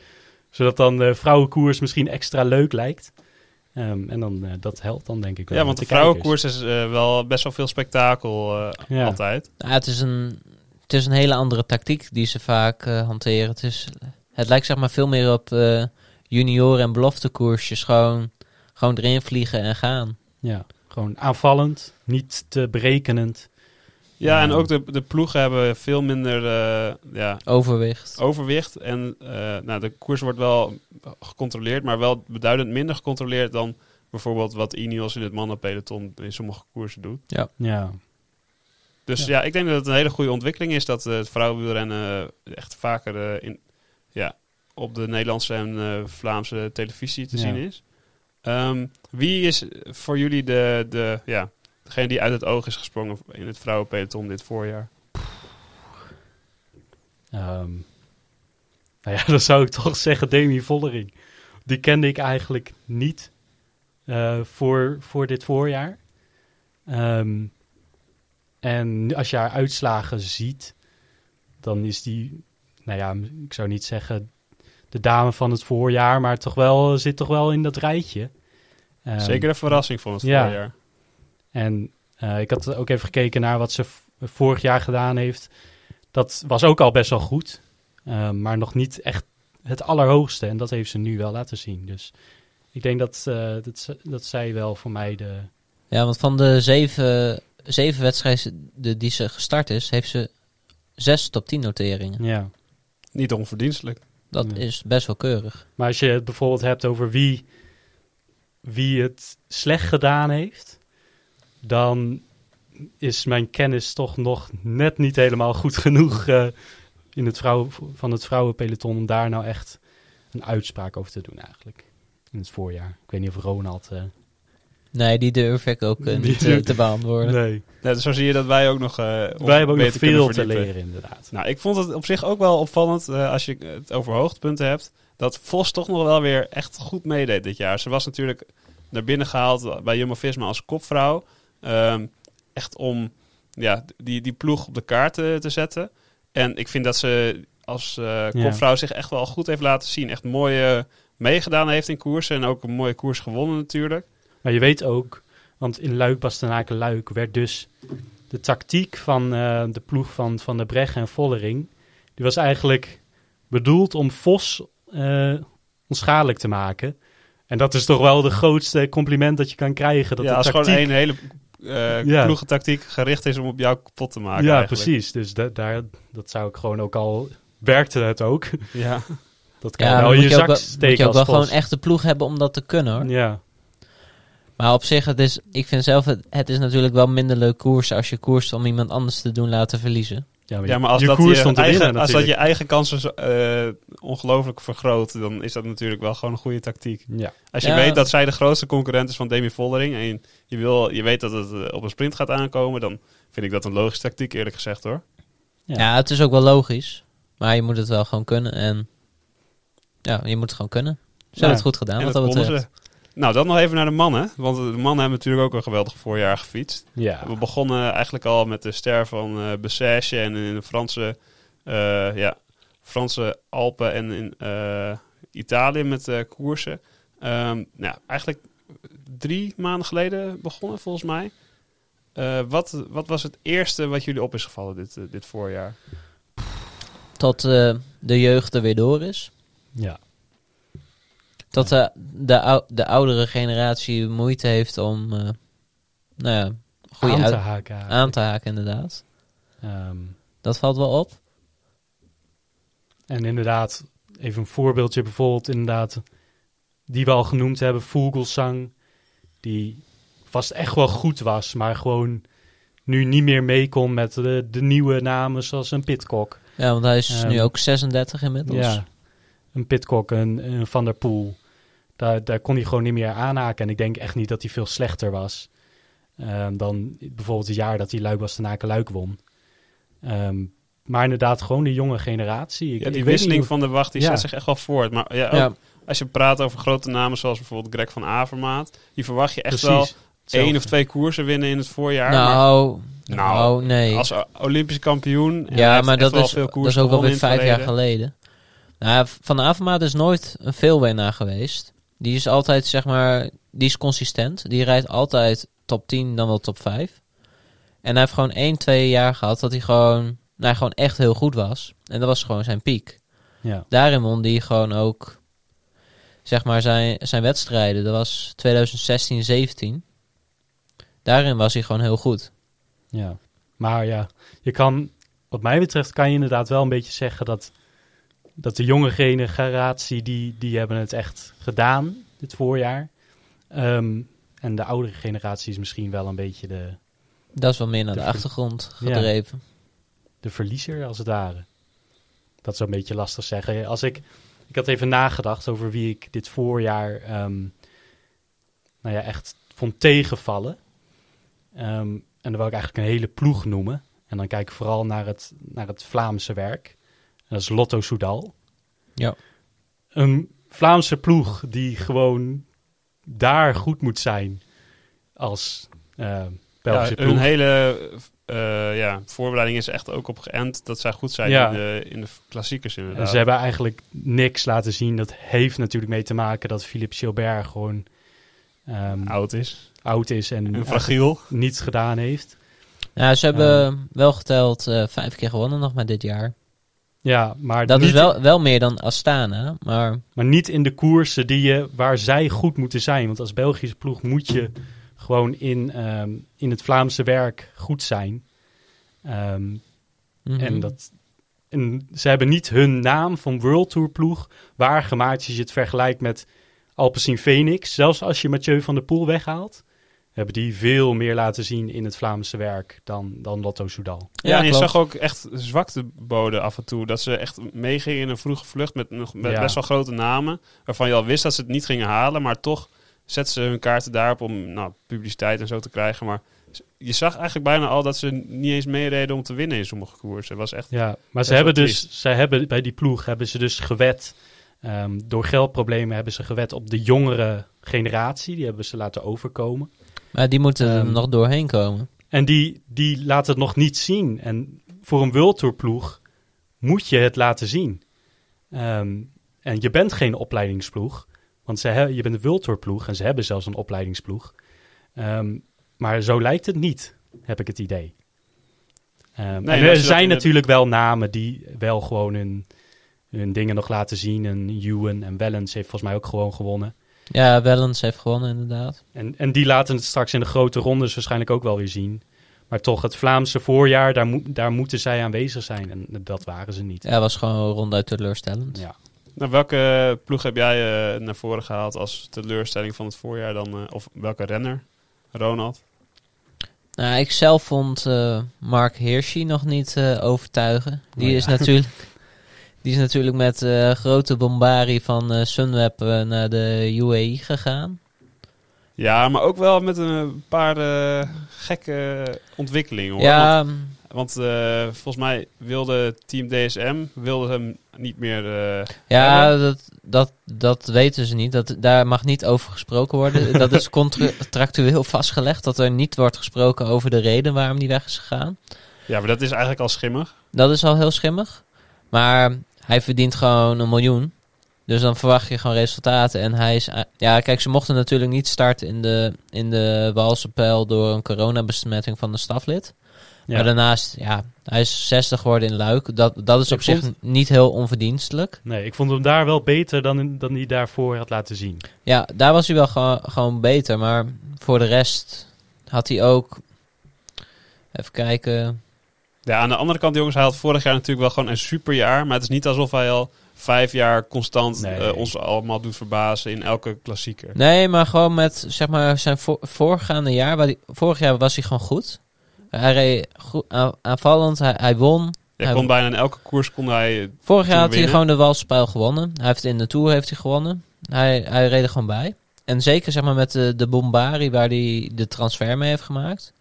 Zodat dan de vrouwenkoers misschien extra leuk lijkt. Ehm, en dan, eh, dat helpt dan denk ik wel. Ja, want de vrouwenkoers is eh, wel best wel veel spektakel eh, Ja. altijd. Nou, het, is een, het is een hele andere tactiek die ze vaak eh, hanteren. Het, is, het lijkt zeg maar veel meer op eh junioren- en beloftekoersjes. Gewoon, gewoon erin vliegen en gaan. Ja, gewoon aanvallend, niet te berekenend. Ja, en Ja. ook de, de ploegen hebben veel minder eh, ja, Overwicht. overwicht. En eh, nou, de koers wordt wel gecontroleerd, maar wel beduidend minder gecontroleerd dan bijvoorbeeld wat Ineos in het mannenpeloton in sommige koersen doet. Ja, Dus Ja. ja, ik denk dat het een hele goede ontwikkeling is dat eh, het vrouwenwielrennen echt vaker in, ja, op de Nederlandse en eh, Vlaamse televisie te Ja. zien is. Ehm, wie is voor jullie de, de, ja, degene die uit het oog is gesprongen in het vrouwenpeloton dit voorjaar? Ehm, nou ja, dan zou ik toch zeggen Demi Vollering. Die kende ik eigenlijk niet eh, voor, voor dit voorjaar. Ehm, en als je haar uitslagen ziet, dan is die, nou ja, ik zou niet zeggen de dame van het voorjaar, maar toch wel, zit toch wel in dat rijtje. Ehm, Zeker de verrassing van het ja. voorjaar. En eh, ik had ook even gekeken naar wat ze vorig jaar gedaan heeft. Dat was ook al best wel goed. eh, maar nog niet echt het allerhoogste. En dat heeft ze nu wel laten zien. Dus ik denk dat, eh, dat, dat zij wel voor mij de... Ja, want van de zeven, zeven wedstrijden de- die ze gestart is, heeft ze zes top 10 noteringen. Ja. Niet onverdienstelijk. Dat Ja. is best wel keurig. Maar als je het bijvoorbeeld hebt over wie, wie het slecht gedaan heeft... dan is mijn kennis toch nog net niet helemaal goed genoeg... eh, in het vrouw, van het vrouwenpeloton om daar nou echt een uitspraak over te doen eigenlijk. In het voorjaar. Ik weet niet of Ronald... eh, Nee, die durf ik ook eh, niet durf- te beantwoorden. nee. Ja, dus zo zie je dat wij ook nog eh, Wij hebben ook nog veel te leren inderdaad. Nou, ik vond het op zich ook wel opvallend eh, als je het over hoogtepunten hebt. Dat Vos toch nog wel weer echt goed meedeed dit jaar. Ze was natuurlijk naar binnen gehaald bij Jumbo-Visma als kopvrouw. Ehm, echt om ja, die, die ploeg op de kaart te, te zetten. En ik vind dat ze als eh, kopvrouw zich echt wel goed heeft laten zien. Echt mooi eh, meegedaan heeft in koersen. En ook een mooie koers gewonnen natuurlijk. Maar je weet ook, want in Luik, Bastenaken, Luik werd dus de tactiek van eh, de ploeg van Van der Breggen en Vollering, die was eigenlijk bedoeld om Vos eh, onschadelijk te maken. En dat is toch wel de grootste compliment dat je kan krijgen. Dat ja, de als tactiek... gewoon één hele eh Ja. ploegentactiek gericht is om op jou kapot te maken Ja, eigenlijk. precies. Dus da daar, dat zou ik gewoon ook al werkte het ook. Ja. Dat kan Ja, je dan wel je je zak wel, moet steken je ook wel gewoon echt de ploeg hebben om dat te kunnen hoor. Ja, Maar op zich, het is, ik vind zelf, het, het is natuurlijk wel minder leuk koers als je koerst om iemand anders te doen laten verliezen. Ja, maar, Ja, maar als je dat, koers je eigen, winnen als dat je eigen kansen eh, ongelooflijk vergroot, dan is dat natuurlijk wel gewoon een goede tactiek. Ja. Als je Ja. weet dat zij de grootste concurrent is van Demi Vollering en je, wil, je weet dat het eh, op een sprint gaat aankomen, dan vind ik dat een logische tactiek, eerlijk gezegd hoor. Ja. Ja. het is ook wel logisch. Maar je moet het wel gewoon kunnen. En ja, je moet het gewoon kunnen. Ze hebben het goed gedaan en wat dat betreft. Nou, dan nog even naar de mannen. Want de mannen hebben natuurlijk ook een geweldig voorjaar gefietst. Ja. We begonnen eigenlijk al met de ster van eh Bessèges en in de Franse, eh, ja, Franse Alpen en in eh, Italië met eh, koersen. Ehm, nou, eigenlijk drie maanden geleden begonnen volgens mij. Eh, wat, wat was het eerste wat jullie op is gevallen dit, dit voorjaar? Tot eh, de jeugd er weer door is. ja. Dat de, de, ou- de oudere generatie moeite heeft om eh, nou ja, goede aan te haken. aan te haken, inderdaad. Ehm, Dat valt wel op. en inderdaad, even een voorbeeldje bijvoorbeeld, inderdaad, die we al genoemd hebben, Vogelsang, die vast echt wel goed was, maar gewoon nu niet meer mee kon met de, de nieuwe namen zoals een Pitcock. Ja, want hij is Ehm, nu ook 36 inmiddels. Ja, een Pitcock, een, een Van der Poel. Daar, daar kon hij gewoon niet meer aanhaken. En ik denk echt niet dat hij veel slechter was ehm, dan bijvoorbeeld het jaar dat hij Luik was ten Luik won. Ehm, maar inderdaad, gewoon de jonge generatie. Ik, Ja, die weet wisseling niet van de wacht die Ja. zet zich echt wel voort. Maar ja, ook Ja, als je praat over grote namen zoals bijvoorbeeld Greg van Avermaat, die verwacht je echt precies wel hetzelfde. één of twee koersen winnen in het voorjaar. maar nou, Nou, nou, nee. als Olympisch kampioen. ja, maar dat wel is, veel dat koersen is ook alweer vijf jaar geleden. Nou, Van Avermaat is nooit een veelwinnaar geweest. Die is altijd, zeg maar, die is consistent. Die rijdt altijd top 10, dan wel top 5. En hij heeft gewoon 1, 2 jaar gehad dat hij gewoon, nou, gewoon echt heel goed was. En dat was gewoon zijn piek. Ja, Daarin won hij gewoon ook, zeg maar, zijn, zijn wedstrijden. Dat was 2016, 17. Daarin was hij gewoon heel goed. ja. Maar ja, je kan, wat mij betreft, kan je inderdaad wel een beetje zeggen dat, dat de jonge generatie, die, die hebben het echt gedaan dit voorjaar. Ehm, en de oudere generatie is misschien wel een beetje de, Dat is wel meer naar De achtergrond Ja. gedreven. de verliezer, als het ware. Dat is een beetje lastig zeggen. Als ik, ik had even nagedacht over wie ik dit voorjaar ehm, nou ja, echt vond tegenvallen. Ehm, en dan wil ik eigenlijk een hele ploeg noemen. En dan kijk ik vooral naar het, naar het Vlaamse werk. En dat is Lotto Soudal. Ja. Een Vlaamse ploeg die gewoon daar goed moet zijn als eh Belgische Ja, ploeg. hun hele eh, ja, voorbereiding is echt ook op geënt dat zij goed zijn Ja. in, de, in de klassiekers En inderdaad. ze hebben eigenlijk niks laten zien. Dat heeft natuurlijk mee te maken dat Philippe Gilbert gewoon ehm, oud is oud is en en fragiel. niets gedaan heeft. Ja, ze hebben wel geteld eh, vijf keer gewonnen nog maar dit jaar. Ja, maar, Dat is wel, wel meer dan Astana, maar maar niet in de koersen die je, waar zij goed moeten zijn. Want als Belgische ploeg moet je gewoon in, ehm, in het Vlaamse werk goed zijn. Ehm, mhm. En, dat, en ze hebben niet hun naam van World Tour ploeg waargemaakt als je het vergelijkt met Alpecin Phoenix. Zelfs als je Mathieu van der Poel weghaalt, hebben die veel meer laten zien in het Vlaamse werk dan, dan Lotto Soudal. Ja, en je klopt. zag ook echt zwakte boden af en toe. Dat ze echt meegingen in een vroege vlucht met, nog, met Ja. best wel grote namen. Waarvan je al wist dat ze het niet gingen halen. Maar toch zetten ze hun kaarten daarop om nou, publiciteit en zo te krijgen. Maar je zag eigenlijk bijna al dat ze niet eens meereden om te winnen in sommige koersen. Was echt... Ja, maar ze hebben dus, ze hebben bij die ploeg hebben ze dus gewet. ehm, door geldproblemen hebben ze gewet op de jongere generatie. Die hebben ze laten overkomen. Maar die moeten er Ehm, nog doorheen komen. En die, die laten het nog niet zien. En voor een World Tour ploeg moet je het laten zien. Ehm, en je bent geen opleidingsploeg. Want ze he- je bent een World Tour ploeg en ze hebben zelfs een opleidingsploeg. Ehm, maar zo lijkt het niet, heb ik het idee. Ehm, er zijn natuurlijk wel namen die wel gewoon hun, hun dingen nog laten zien. En Ewan en Wellens heeft volgens mij ook gewoon gewonnen. Ja, Wellens heeft gewonnen inderdaad. En, en die laten het straks in de grote rondes waarschijnlijk ook wel weer zien. Maar toch, het Vlaamse voorjaar, daar, moet daar moeten zij aanwezig zijn. En dat waren ze niet. Ja, was gewoon ronduit teleurstellend. Ja. Nou, welke ploeg heb jij eh, naar voren gehaald als teleurstelling van het voorjaar dan? eh, of welke renner? Ronald? Nou, ik zelf vond eh, Mark Hirschi nog niet eh, overtuigen. Die, Oh, is natuurlijk, die is natuurlijk met eh, grote bombari van eh, Sunweb eh, naar de UAE gegaan. Ja, maar ook wel met een paar gekke ontwikkelingen hoor. Ja, Want, want, eh, volgens mij wilde Team DSM wilde hem niet meer. ja hebben. dat, dat, dat weten ze niet. Dat, daar mag niet over gesproken worden. dat is contractueel vastgelegd. Dat er niet wordt gesproken over de reden waarom die weg is gegaan. Ja, maar dat is eigenlijk al schimmig. Dat is al heel schimmig. Maar hij verdient gewoon een miljoen. Dus dan verwacht je gewoon resultaten. En hij is... Ja, kijk, ze mochten natuurlijk niet starten in de, in de Walse pijl door een coronabesmetting van de staflid. Ja. Maar daarnaast, ja, hij is 60 geworden in Luik. Dat, dat is Ik op zich niet heel onverdienstelijk. Nee, ik vond hem daar wel beter dan, in- dan hij daarvoor had laten zien. Ja, daar was hij wel gewoon, gewoon beter. Maar voor de rest had hij ook... Even kijken. Ja, aan de andere kant, jongens, hij had vorig jaar natuurlijk wel gewoon een superjaar. Maar het is niet alsof hij al vijf jaar constant Nee. eh, ons allemaal doet verbazen in elke klassieker. Nee, maar gewoon met zeg maar zijn vo- voorgaande jaar. Waar die, vorig jaar was hij gewoon goed. Hij reed goed, aan- aanvallend, hij, hij won. Hij Hij- kon bijna in elke koers kon hij. Vorig jaar had hij gewoon de Walspijl gewonnen. Hij heeft in de Tour heeft hij gewonnen. Hij, hij reed er gewoon bij. En zeker zeg maar met de, de Bombari waar hij de transfer mee heeft gemaakt.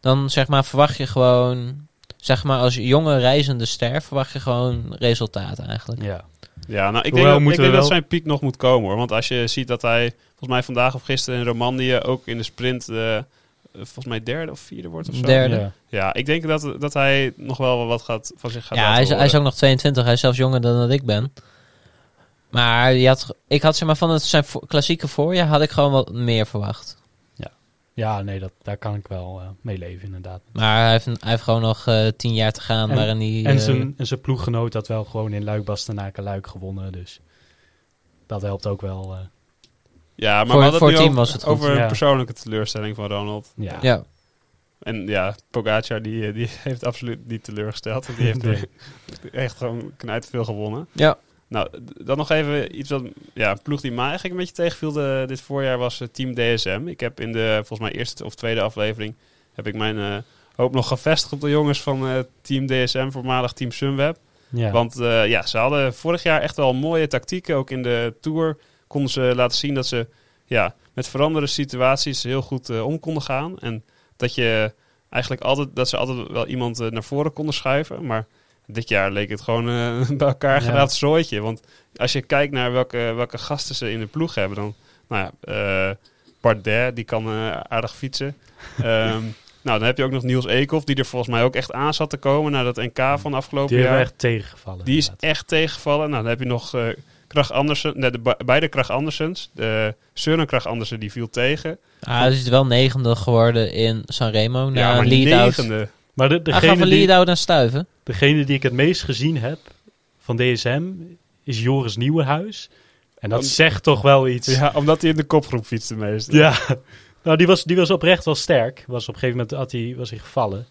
Dan zeg maar verwacht je gewoon... Zeg maar als jonge reizende ster verwacht je gewoon resultaten eigenlijk. Ja. Ja, nou, ik Hoewel denk, dat, ik moeten denk we dat wel- zijn piek nog moet komen hoor. Want als je ziet dat hij, volgens mij vandaag of gisteren in Romandie ook in de sprint, eh, volgens mij derde of vierde wordt of zo. Derde. Ja. Ja, ik denk dat, dat hij nog wel wat gaat, van zich gaat Ja, laten hij is, hij is ook nog 22. Hij is zelfs jonger dan dat ik ben. Maar je had, ik had zeg maar van het zijn vo- klassieke voorjaar had ik gewoon wat meer verwacht. Ja, nee, dat, daar kan ik wel eh mee leven, inderdaad. Maar hij heeft, hij heeft gewoon nog eh, tien jaar te gaan En- waarin hij... En eh, zijn, en zijn ploeggenoot had wel gewoon in Luik Bastenaken Luik gewonnen, dus dat helpt ook wel. eh, Ja, maar Voor- we hadden voor het team over, was het goed. over een Ja. persoonlijke teleurstelling van Ronald. ja. ja. En ja, Pogacar die, die heeft absoluut niet teleurgesteld. want Die heeft Nee. echt gewoon knijt veel gewonnen. ja. Nou, dan nog even iets wat... Ja, een ploeg die mij eigenlijk een beetje tegenviel de- dit voorjaar was eh, Team DSM. Ik heb in de, volgens mij, eerste of tweede aflevering... heb ik mijn eh, hoop nog gevestigd op de jongens van eh, Team DSM, voormalig Team Sunweb. Ja. Want ja, ze hadden vorig jaar echt wel mooie tactieken. Ook in de Tour konden ze laten zien dat ze ja, met veranderende situaties heel goed om konden gaan. En dat je eigenlijk altijd, dat ze altijd wel iemand naar voren konden schuiven. Maar dit jaar leek het gewoon eh, bij elkaar Ja. geraapt zooitje. Want als je kijkt naar welke, welke gasten ze in de ploeg hebben, dan, nou ja, eh Bardet, die kan eh, aardig fietsen. Ehm, nou, dan heb je ook nog Niels Eekhoff, die er volgens mij ook echt aan zat te komen naar dat NK van afgelopen Die jaar. hebben echt tegengevallen. Die is echt tegengevallen. Nou, dan heb je nog eh Krach Andersen, nee, de, be- beide Krach Andersens. De Søren Krach Andersen die viel tegen. Ah, hij is wel negende geworden in Sanremo. Na ja, maar negende. Maar de, Hij gaf degene, lead-out aan Stuiven. degene die ik het meest gezien heb van DSM is Joris Nieuwenhuis. En dat Om- zegt toch wel iets. Ja, omdat hij in de kopgroep fietste meestal. Ja, nou, die, was, die was oprecht wel sterk. Was op een gegeven moment had hij, was hij gevallen.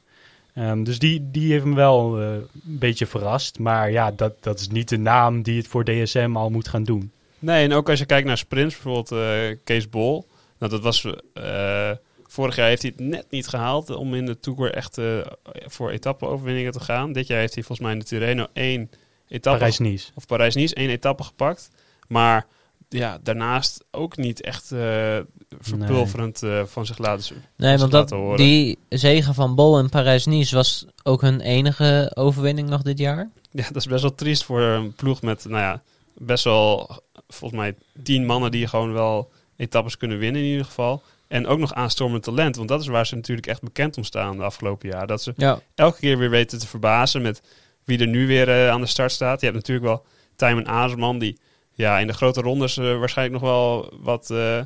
Ehm, dus die, die heeft me wel eh, een beetje verrast. Maar ja, dat, dat is niet de naam die het voor DSM al moet gaan doen. Nee, en ook als je kijkt naar sprints, bijvoorbeeld eh, Kees Bol. Nou, dat was... eh, vorig jaar heeft hij het net niet gehaald om in de Tour echt eh, voor etappe-overwinningen te gaan. Dit jaar heeft hij volgens mij in de Tirreno één etappe Parijs-Nice. of Parijs-Nice één etappe gepakt. Maar ja, daarnaast ook niet echt eh, verpulverend eh, van zich laten zien. Nee, want dat, horen. die zegen van Bol in Parijs-Nice was ook hun enige overwinning nog dit jaar. Ja, dat is best wel triest voor een ploeg met, nou ja, best wel volgens mij tien mannen die gewoon wel etappes kunnen winnen in ieder geval. En ook nog aanstormend talent, want dat is waar ze natuurlijk echt bekend om staan de afgelopen jaar. Dat ze Ja. elke keer weer weten te verbazen met wie er nu weer eh, aan de start staat. Je hebt natuurlijk wel Tijmen Azersman die ja, in de grote rondes eh, waarschijnlijk nog wel wat, eh,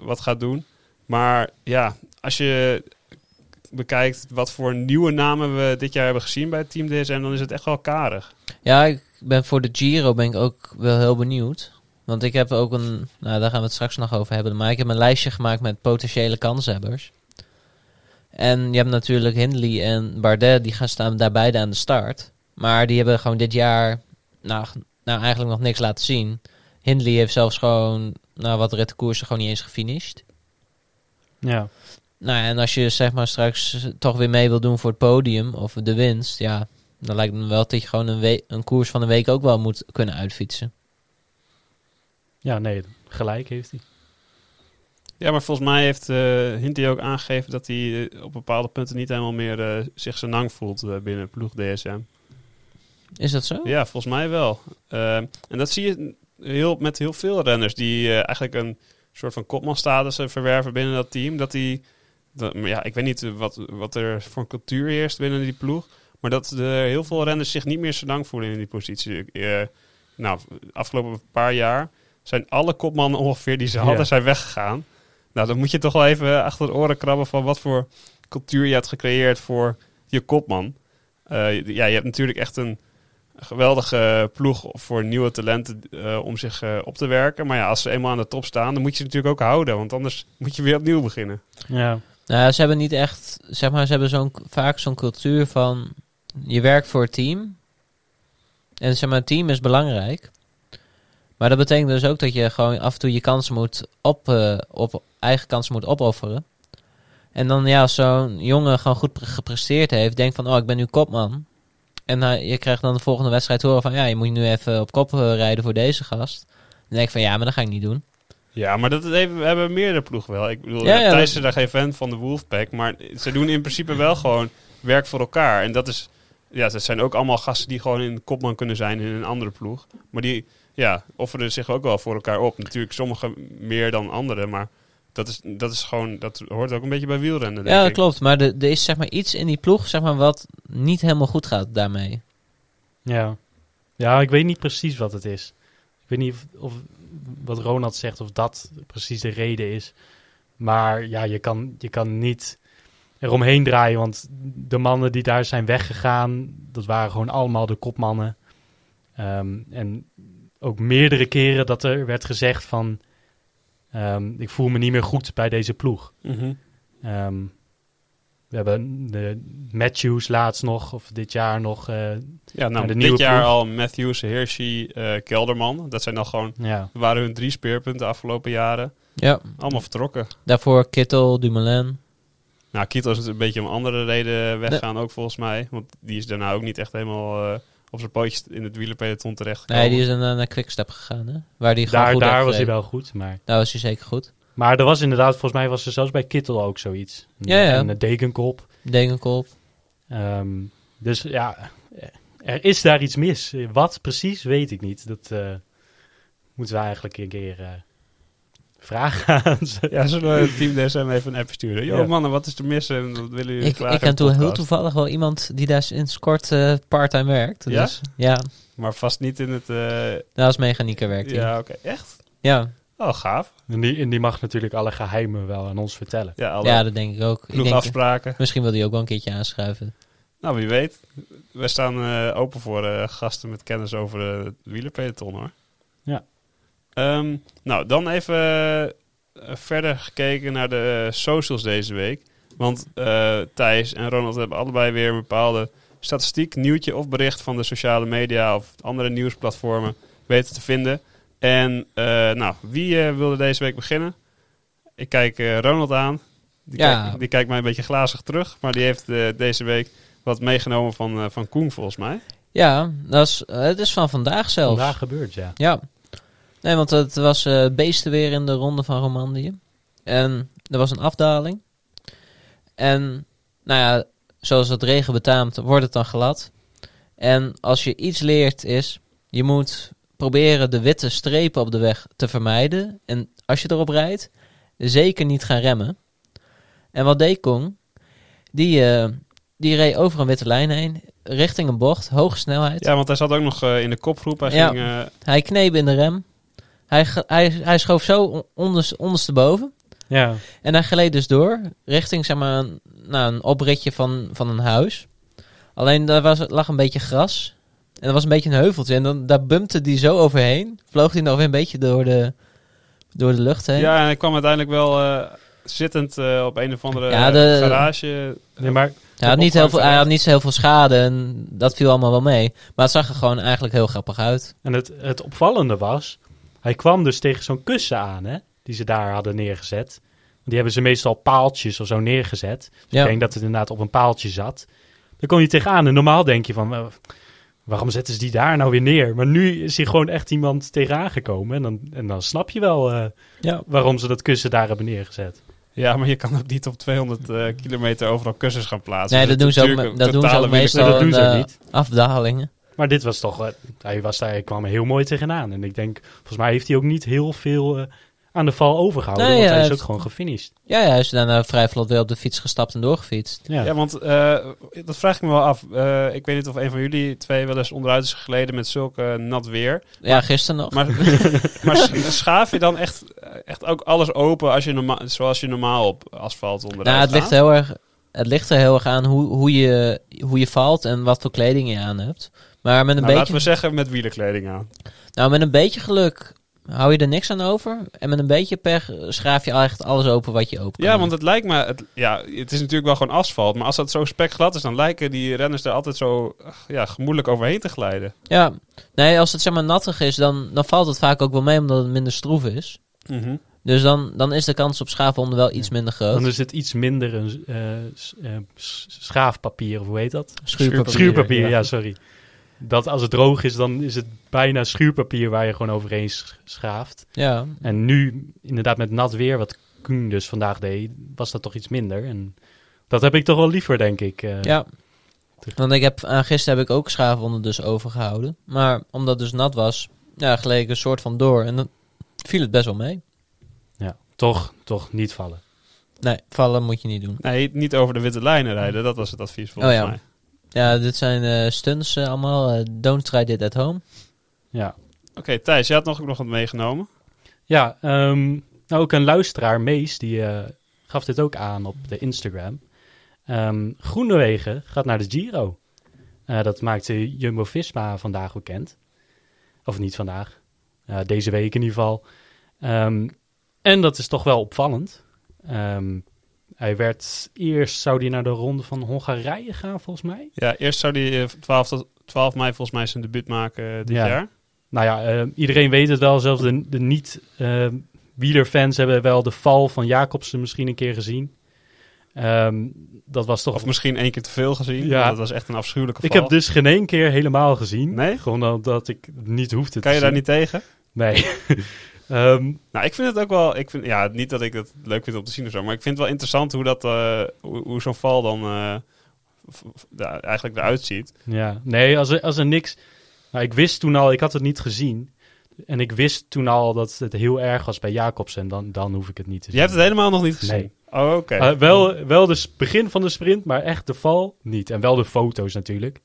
wat gaat doen. Maar ja, als je bekijkt wat voor nieuwe namen we dit jaar hebben gezien bij het Team DSM, dan is het echt wel karig. Ja, ik ben voor de Giro ben ik ook wel heel benieuwd. Want ik heb ook een, nou daar gaan we het straks nog over hebben, maar ik heb een lijstje gemaakt met potentiële kanshebbers. En je hebt natuurlijk Hindley en Bardet, die gaan staan daar beide aan de start. Maar die hebben gewoon dit jaar nou, nou eigenlijk nog niks laten zien. Hindley heeft zelfs gewoon nou, wat rittenkoersen gewoon niet eens gefinished. Ja. Nou, en als je zeg maar straks toch weer mee wil doen voor het podium of de winst, ja, dan lijkt me wel dat je gewoon een, een koers van een week ook wel moet kunnen uitfietsen. Ja, nee, gelijk heeft hij. Ja, maar volgens mij heeft eh Hinty ook aangegeven dat hij eh, op bepaalde punten niet helemaal meer eh, zich zijn nang voelt eh, binnen ploeg DSM. Is dat zo? Ja, volgens mij wel. Eh, en dat zie je heel, met heel veel renners die eigenlijk een soort van kopmanstatus verwerven binnen dat team. Dat die, dat, maar ja, ik weet niet wat, wat er voor een cultuur heerst binnen die ploeg. Maar dat er heel veel renners zich niet meer zo lang voelen in die positie. Eh, nou, afgelopen paar jaar zijn alle kopmannen ongeveer die ze Ja. hadden, zijn weggegaan. Nou, dan moet je toch wel even achter de oren krabben van wat voor cultuur je hebt gecreëerd voor je kopman. Eh, ja, je hebt natuurlijk echt een geweldige ploeg voor nieuwe talenten eh, om zich eh, op te werken. Maar ja, als ze eenmaal aan de top staan, dan moet je ze natuurlijk ook houden. Want anders moet je weer opnieuw beginnen. Ja. Nou, ze hebben niet echt, zeg maar, ze hebben zo'n, vaak zo'n cultuur van, je werkt voor het team. En zeg maar, het team is belangrijk. Maar dat betekent dus ook dat je gewoon af en toe je kansen moet op, eh, op eigen kansen moet opofferen. En dan ja, als zo'n jongen gewoon goed pre- gepresteerd heeft, denkt van, oh, ik ben nu kopman. En je krijgt dan de volgende wedstrijd horen van, ja, je moet nu even op kop eh, rijden voor deze gast. Dan denk ik van, ja, maar dat ga ik niet doen. Ja, maar dat hebben, hebben meerdere ploegen wel. Ik bedoel, Ja, ja, Thijs is daar geen fan van de Wolfpack. Maar ze doen in principe wel gewoon werk voor elkaar. En dat is... Ja, dat zijn ook allemaal gasten die gewoon in kopman kunnen zijn in een andere ploeg. Maar die ja, offeren zich ook wel voor elkaar op. Natuurlijk sommigen meer dan anderen. Maar dat is, dat is gewoon... Dat hoort ook een beetje bij wielrennen, denk Ja, dat ik. klopt. Maar er er is zeg maar iets in die ploeg zeg maar, wat niet helemaal goed gaat daarmee. Ja. ja, ik weet niet precies wat het is. Ik weet niet of, of wat Ronald zegt, of dat precies de reden is. Maar ja, je kan, je kan niet eromheen draaien, want de mannen die daar zijn weggegaan, dat waren gewoon allemaal de kopmannen. Ehm, en ook meerdere keren dat er werd gezegd van, ehm, ik voel me niet meer goed bij deze ploeg. Mhm. Ehm, we hebben de Matthews laatst nog, of dit jaar nog, eh, Ja, nou, de dit nieuwe jaar ploeg. al Matthews, Hershey, eh, Kelderman. Dat zijn dan gewoon... ja, waren hun drie speerpunten de afgelopen jaren. Ja. Allemaal vertrokken. Daarvoor Kittel, Dumoulin. Nou, Kietel is een beetje om andere reden weggaan ook volgens mij. Want die is daarna ook niet echt helemaal eh, op zijn pootjes in het wielerpeloton terecht Nee, die is dan naar Quickstep gegaan, hè? Waar die daar, goed daar was hij wel goed, maar... Daar was hij zeker goed. Maar er was inderdaad, volgens mij was er zelfs bij Kittel ook zoiets. Ja, ja. En een dekenkop. Degenkolb. Ehm, dus ja, er is daar iets mis. Wat precies, weet ik niet. Dat eh, moeten we eigenlijk een keer eh, vragen aan ze. Ja, zullen we het team DSM even een app sturen? Yo Ja. mannen, wat is er mis en wat willen jullie Ik, ik in ken de toen heel toevallig wel iemand die daar sinds kort eh parttime werkt. Ja? Dus, ja, Maar vast niet in het... eh, dat als mechanieker werkt hij. Ja. ja, oké. Echt? Ja. Oh, gaaf. En die, en die mag natuurlijk alle geheimen wel aan ons vertellen. Ja, alle dat denk ik ook. Ik genoeg denk, afspraken. misschien wil hij ook wel een keertje aanschuiven. Nou, wie weet. We staan eh, open voor eh, gasten met kennis over het wielerpeloton, hoor. Ja. Ehm, nou, dan even eh, verder gekeken naar de eh, socials deze week. Want eh, Thijs en Ronald hebben allebei weer een bepaalde statistiek, nieuwtje of bericht van de sociale media of andere nieuwsplatformen weten te vinden. En eh, nou, wie eh, wilde deze week beginnen? Ik kijk eh, Ronald aan. Die, Ja. kijkt, die kijkt mij een beetje glazig terug, maar die heeft deze week wat meegenomen van, eh, van Koen volgens mij. Ja, dat is, het is van vandaag zelfs. Vandaag gebeurt, ja. Ja. Nee, want het was eh beestenweer in de ronde van Romandie. En er was een afdaling. En, nou ja, zoals het regen betaamt, wordt het dan glad. En als je iets leert is, je moet proberen de witte strepen op de weg te vermijden. En als je erop rijdt, zeker niet gaan remmen. En wat deed Kong? Die, eh, die reed over een witte lijn heen, richting een bocht, hoge snelheid. Ja, want hij zat ook nog eh, in de kopgroep. Hij Ja. ging, Hij kneep in de rem. Hij, hij, hij schoof zo on- onders, ondersteboven. Ja, En hij gleed dus door richting zeg maar, een, nou, een opritje van, van een huis. Alleen daar was, lag een beetje gras. En er was een beetje een heuveltje. En dan, daar bumpte hij zo overheen. Vloog hij nog weer een beetje door de, door de lucht heen. ja, en hij kwam uiteindelijk wel... eh, zittend eh, op een of andere Ja, de- garage. Nee, maar Hij had, niet heel veel, hij had niet zo heel veel schade en dat viel allemaal wel mee. Maar het zag er gewoon eigenlijk heel grappig uit. En het, het opvallende was, hij kwam dus tegen zo'n kussen aan, hè, die ze daar hadden neergezet. Die hebben ze meestal paaltjes of zo neergezet. Dus Ja. Ik denk dat het inderdaad op een paaltje zat. Daar kon je tegenaan. En normaal denk je van, eh, waarom zetten ze die daar nou weer neer? Maar nu is hier gewoon echt iemand tegenaan gekomen. En dan, en dan snap je wel eh, Ja. waarom ze dat kussen daar hebben neergezet. Ja, maar je kan ook niet op 200 eh, kilometer overal kussens gaan plaatsen. Nee, Dus dat doen ze ook, dat doen ze ook meestal Nee, dat doen in ze ook de niet. afdalingen. Maar dit was toch, eh, hij, was daar, hij kwam er heel mooi tegenaan. En ik denk, volgens mij heeft hij ook niet heel veel eh, aan de val overgehouden. Nee, want hij hij is heeft- ook gewoon gefinished. Ja, ja, hij is daarna vrij vlot weer op de fiets gestapt en doorgefietst. Ja. Ja, want eh, dat vraag ik me wel af. Eh, ik weet niet of een van jullie twee wel eens onderuit is geleden met zulke nat weer. Ja, gisteren nog. Maar, maar sch- schaaf je dan echt, echt ook alles open als je normaal, zoals je normaal op asfalt onderuit nou, het ligt, heel erg, het ligt er heel erg aan hoe, hoe, je, hoe je valt en wat voor kleding je aan hebt. Maar met een, Nou, laten beetje, we zeggen met wielerkleding aan. nou, met een beetje geluk hou je er niks aan over. En met een beetje pech schraaf je echt alles open wat je open kan. Ja, want het lijkt me... Het, ja, het is natuurlijk wel gewoon asfalt. Maar als dat zo spekglad is, dan lijken die renners er altijd zo ja, gemoedelijk overheen te glijden. Ja, nee, als het zeg maar nattig is, dan, dan valt het vaak ook wel mee omdat het minder stroef is. Dus dan, dan is de kans op schaafwonden wel iets minder groot. Dan is het iets minder een eh, eh, schaafpapier, of hoe heet dat? Schuurpapier. Schuurpapier, ja. ja. sorry. Dat als het droog is, dan is het bijna schuurpapier waar je gewoon overheen sch- schaaft. Ja, En nu, inderdaad met nat weer, wat Koen dus vandaag deed, was dat toch iets minder. En dat heb ik toch wel liever, denk ik. eh. ja. Want ik heb, aan gisteren heb ik ook schaafwonden dus overgehouden. Maar omdat het dus nat was, ja, gleed ik een soort van door. En dan viel het best wel mee. ja. Toch, toch niet vallen. Nee, vallen moet je niet doen. Nee, niet over de witte lijnen rijden. Dat was het advies volgens Oh ja. mij. Ja, dit zijn eh, stunts eh, allemaal. eh, don't try dit at home. Ja, Oké, Thijs, jij had nog ook nog wat meegenomen. ja ehm, nou ook een luisteraar, Mees, die eh, gaf dit ook aan op de Instagram. Ehm Groenewegen gaat naar de Giro. Eh, dat maakte Jumbo-Visma vandaag bekend. Of niet vandaag. Eh, deze week in ieder geval. Ehm, en dat is toch wel opvallend. Ehm, hij werd eerst, zou hij naar de ronde van Hongarije gaan volgens mij. Ja, eerst zou hij eh, 12, tot 12 mei volgens mij zijn debuut maken eh, dit Ja. jaar. Nou ja, eh, iedereen weet het wel. Zelfs de, de niet-wielerfans hebben wel de val van Jacobsen misschien een keer gezien. Ehm, dat was toch... Of misschien één keer te veel gezien. Ja. Dat was echt een afschuwelijke ik val. heb dus geen één keer helemaal gezien. Nee? Gewoon omdat ik niet hoefde Kan te je daar niet tegen? Nee. Ehm, Nou, ik vind het ook wel... Ik vind, ja, niet dat ik het leuk vind om te zien of zo. Maar ik vind het wel interessant hoe, dat, eh, hoe, hoe zo'n val dan eh, ja, eigenlijk eruit ziet. ja, nee, als er, als er niks... Nou, ik wist toen al, ik had het niet gezien. En ik wist toen al dat het heel erg was bij Jacobsen. Dan, dan hoef ik het niet te zien. Je hebt het helemaal nog niet gezien? Nee. Oh, oké. Eh, wel, wel de s- begin van de sprint, maar echt de val niet. En wel de foto's natuurlijk.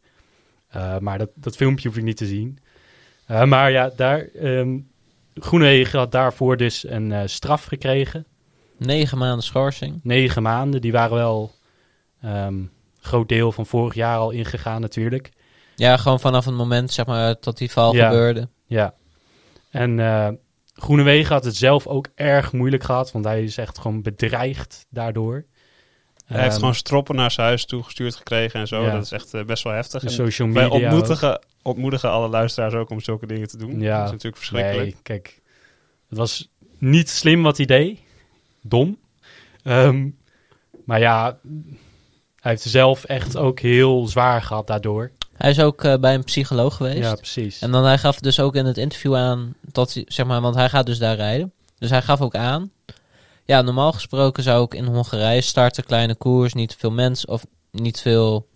Maar dat, dat filmpje hoef ik niet te zien. Maar ja, daar, ehm Groenewegen had daarvoor dus een eh, straf gekregen. Negen maanden schorsing. Negen maanden. Die waren wel ehm groot deel van vorig jaar al ingegaan natuurlijk. Ja, gewoon vanaf het moment zeg maar dat die val Ja. gebeurde. Ja. En eh Groenewegen had het zelf ook erg moeilijk gehad. Want hij is echt gewoon bedreigd daardoor. Hij heeft Ehm, gewoon stroppen naar zijn huis toegestuurd gekregen en zo. Ja. Dat is echt eh, best wel heftig. de En social wij media. ook. ontmoedigen, ontmoedigen alle luisteraars ook om zulke dingen te doen. Ja. Dat is natuurlijk verschrikkelijk. Nee, kijk. Het was niet slim wat hij deed. Dom. Ehm, maar ja, hij heeft zelf echt ook heel zwaar gehad daardoor. Hij is ook eh, bij een psycholoog geweest. Ja, precies. En dan hij gaf dus ook in het interview aan dat hij, zeg maar, want hij gaat dus daar rijden. Dus hij gaf ook aan. Ja, normaal gesproken zou ik in Hongarije starten, kleine koers, niet veel mensen of niet veel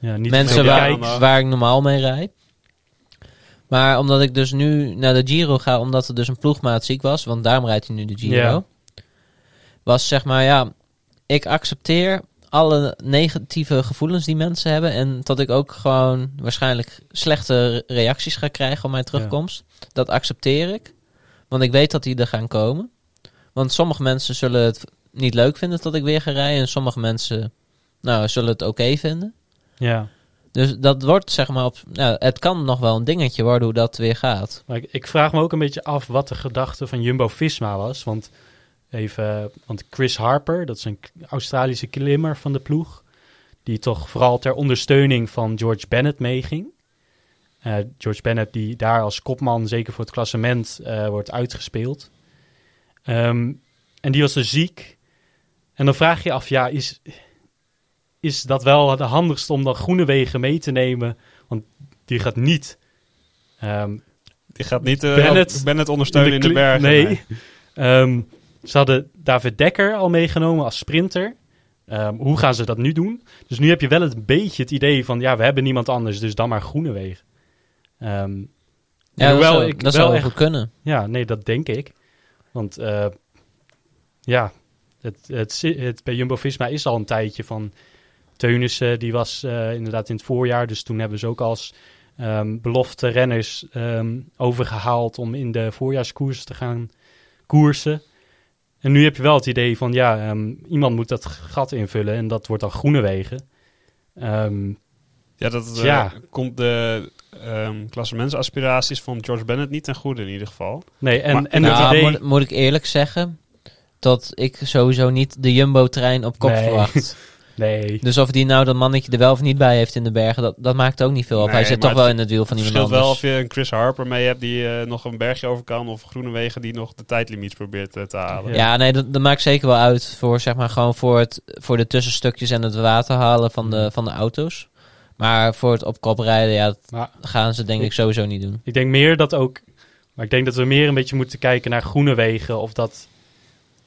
ja, niet mensen veel waar, kijks. waar ik normaal mee rijd. Maar omdat ik dus nu naar de Giro ga, omdat er dus een ploegmaat ziek was, want daarom rijdt hij nu de Giro. Ja. Was zeg maar, ja, ik accepteer alle negatieve gevoelens die mensen hebben. En dat ik ook gewoon waarschijnlijk slechte re- reacties ga krijgen op mijn terugkomst. Dat accepteer ik. Want ik weet dat die er gaan komen. Want sommige mensen zullen het niet leuk vinden dat ik weer ga rijden. En sommige mensen nou, zullen het oké vinden. Ja. Dus dat wordt zeg maar op. Nou, het kan nog wel een dingetje worden hoe dat weer gaat. Maar ik, ik vraag me ook een beetje af wat de gedachte van Jumbo-Visma was. Want even... Want Chris Harper, dat is een Australische klimmer van de ploeg... die toch vooral ter ondersteuning van George Bennett meeging. Eh, George Bennett die daar als kopman, zeker voor het klassement, eh, wordt uitgespeeld. Ehm, en die was dus ziek. En dan vraag je af, ja, is, is dat wel de handigste om dan Groenewegen mee te nemen? Want die gaat niet... ehm, Die gaat niet uh, Bennett Bennett, ondersteunen in de, bergen. Nee. Ehm, ze hadden David Dekker al meegenomen als sprinter. Ehm, hoe gaan ze dat nu doen? Dus nu heb je wel een beetje het idee van... ja, we hebben niemand anders, dus dan maar Groenewegen. Ehm Ja, dat hoewel zou, ik dat wel zou wel echt- goed kunnen. Ja, nee, dat denk ik. Want eh, ja, het, het, het, bij Jumbo-Visma is al een tijdje van... Teunissen, die was eh, inderdaad in het voorjaar. Dus toen hebben ze ook als ehm, belofte renners ehm, overgehaald... om in de voorjaarskoers te gaan koersen. En nu heb je wel het idee van... ja, ehm, iemand moet dat gat invullen en dat wordt dan Groenewegen. Ehm Ja, dat eh, Ja. komt de ehm klassementsaspiraties van George Bennett niet ten goede in ieder geval. nee, en, Maar- en nou, het idee... moet, moet ik eerlijk zeggen dat ik sowieso niet de Jumbo-trein op kop Nee. verwacht. Nee, Dus of die nou dat mannetje er wel of niet bij heeft in de bergen, dat, dat maakt ook niet veel op. Nee, Hij zit toch wel het in het wiel van Het iemand verschilt anders. wel of je een Chris Harper mee hebt die eh, nog een bergje over kan... of Groenewegen die nog de tijdlimiets probeert eh, te halen. Ja, nee, dat, dat maakt zeker wel uit voor, zeg maar, gewoon voor, het, voor de tussenstukjes en het water halen van de, van de auto's. Maar voor het op kop rijden, ja, dat maar gaan ze denk ik sowieso niet doen. Ik denk meer dat ook. Maar ik denk dat we meer een beetje moeten kijken naar groene wegen. Of dat.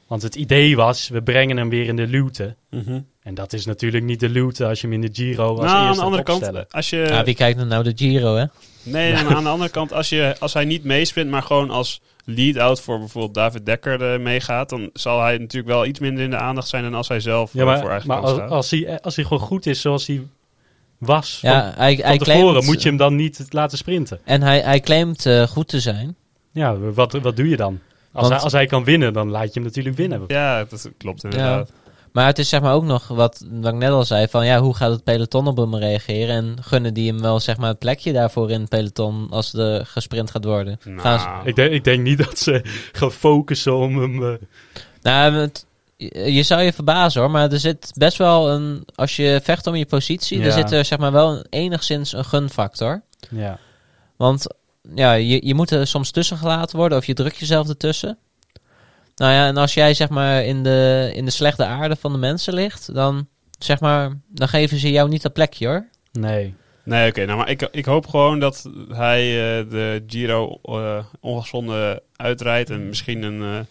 Want het idee was, we brengen hem weer in de luwte. Mhm. En dat is natuurlijk niet de luwte als je hem in de Giro als Nou, aan eerste de andere kant, als je... Ja, wie kijkt nou de Giro, hè? Nee, maar aan de andere kant, als, je, als hij niet meesprint, maar gewoon als lead-out voor bijvoorbeeld David Dekker eh, meegaat, dan zal hij natuurlijk wel iets minder in de aandacht zijn dan als hij zelf Ja, eh, voor maar, eigen maar als, hij, als hij gewoon goed is zoals hij was van, Ja, hij, van hij tevoren, claimt, moet je hem dan niet laten sprinten. En hij, hij claimt eh, goed te zijn. Ja, wat, wat doe je dan? Als, Want- hij, als hij kan winnen, dan laat je hem natuurlijk winnen. Ja, dat klopt inderdaad. Maar het is zeg maar ook nog wat, wat ik net al zei: van ja, hoe gaat het peloton op hem reageren? En gunnen die hem wel zeg maar het plekje daarvoor in het peloton als er gesprint gaat worden? Nou, Gaan ze- Ik, denk, ik denk niet dat ze gaan focussen om hem... eh, Nou, het- je je zou je verbazen hoor, maar er zit best wel een. Als je vecht om je positie, Ja. er zit er zeg maar wel een- enigszins een gunfactor. ja. Want ja, je, je moet er soms tussen gelaten worden of je drukt jezelf ertussen. Nou ja, en als jij zeg maar in de, in de slechte aarde van de mensen ligt, dan zeg maar, dan geven ze jou niet dat plekje hoor. Nee. Nee, oké. nou, maar ik, ik hoop gewoon dat hij eh, de Giro eh ongeschonden uitrijdt. En misschien een, eh,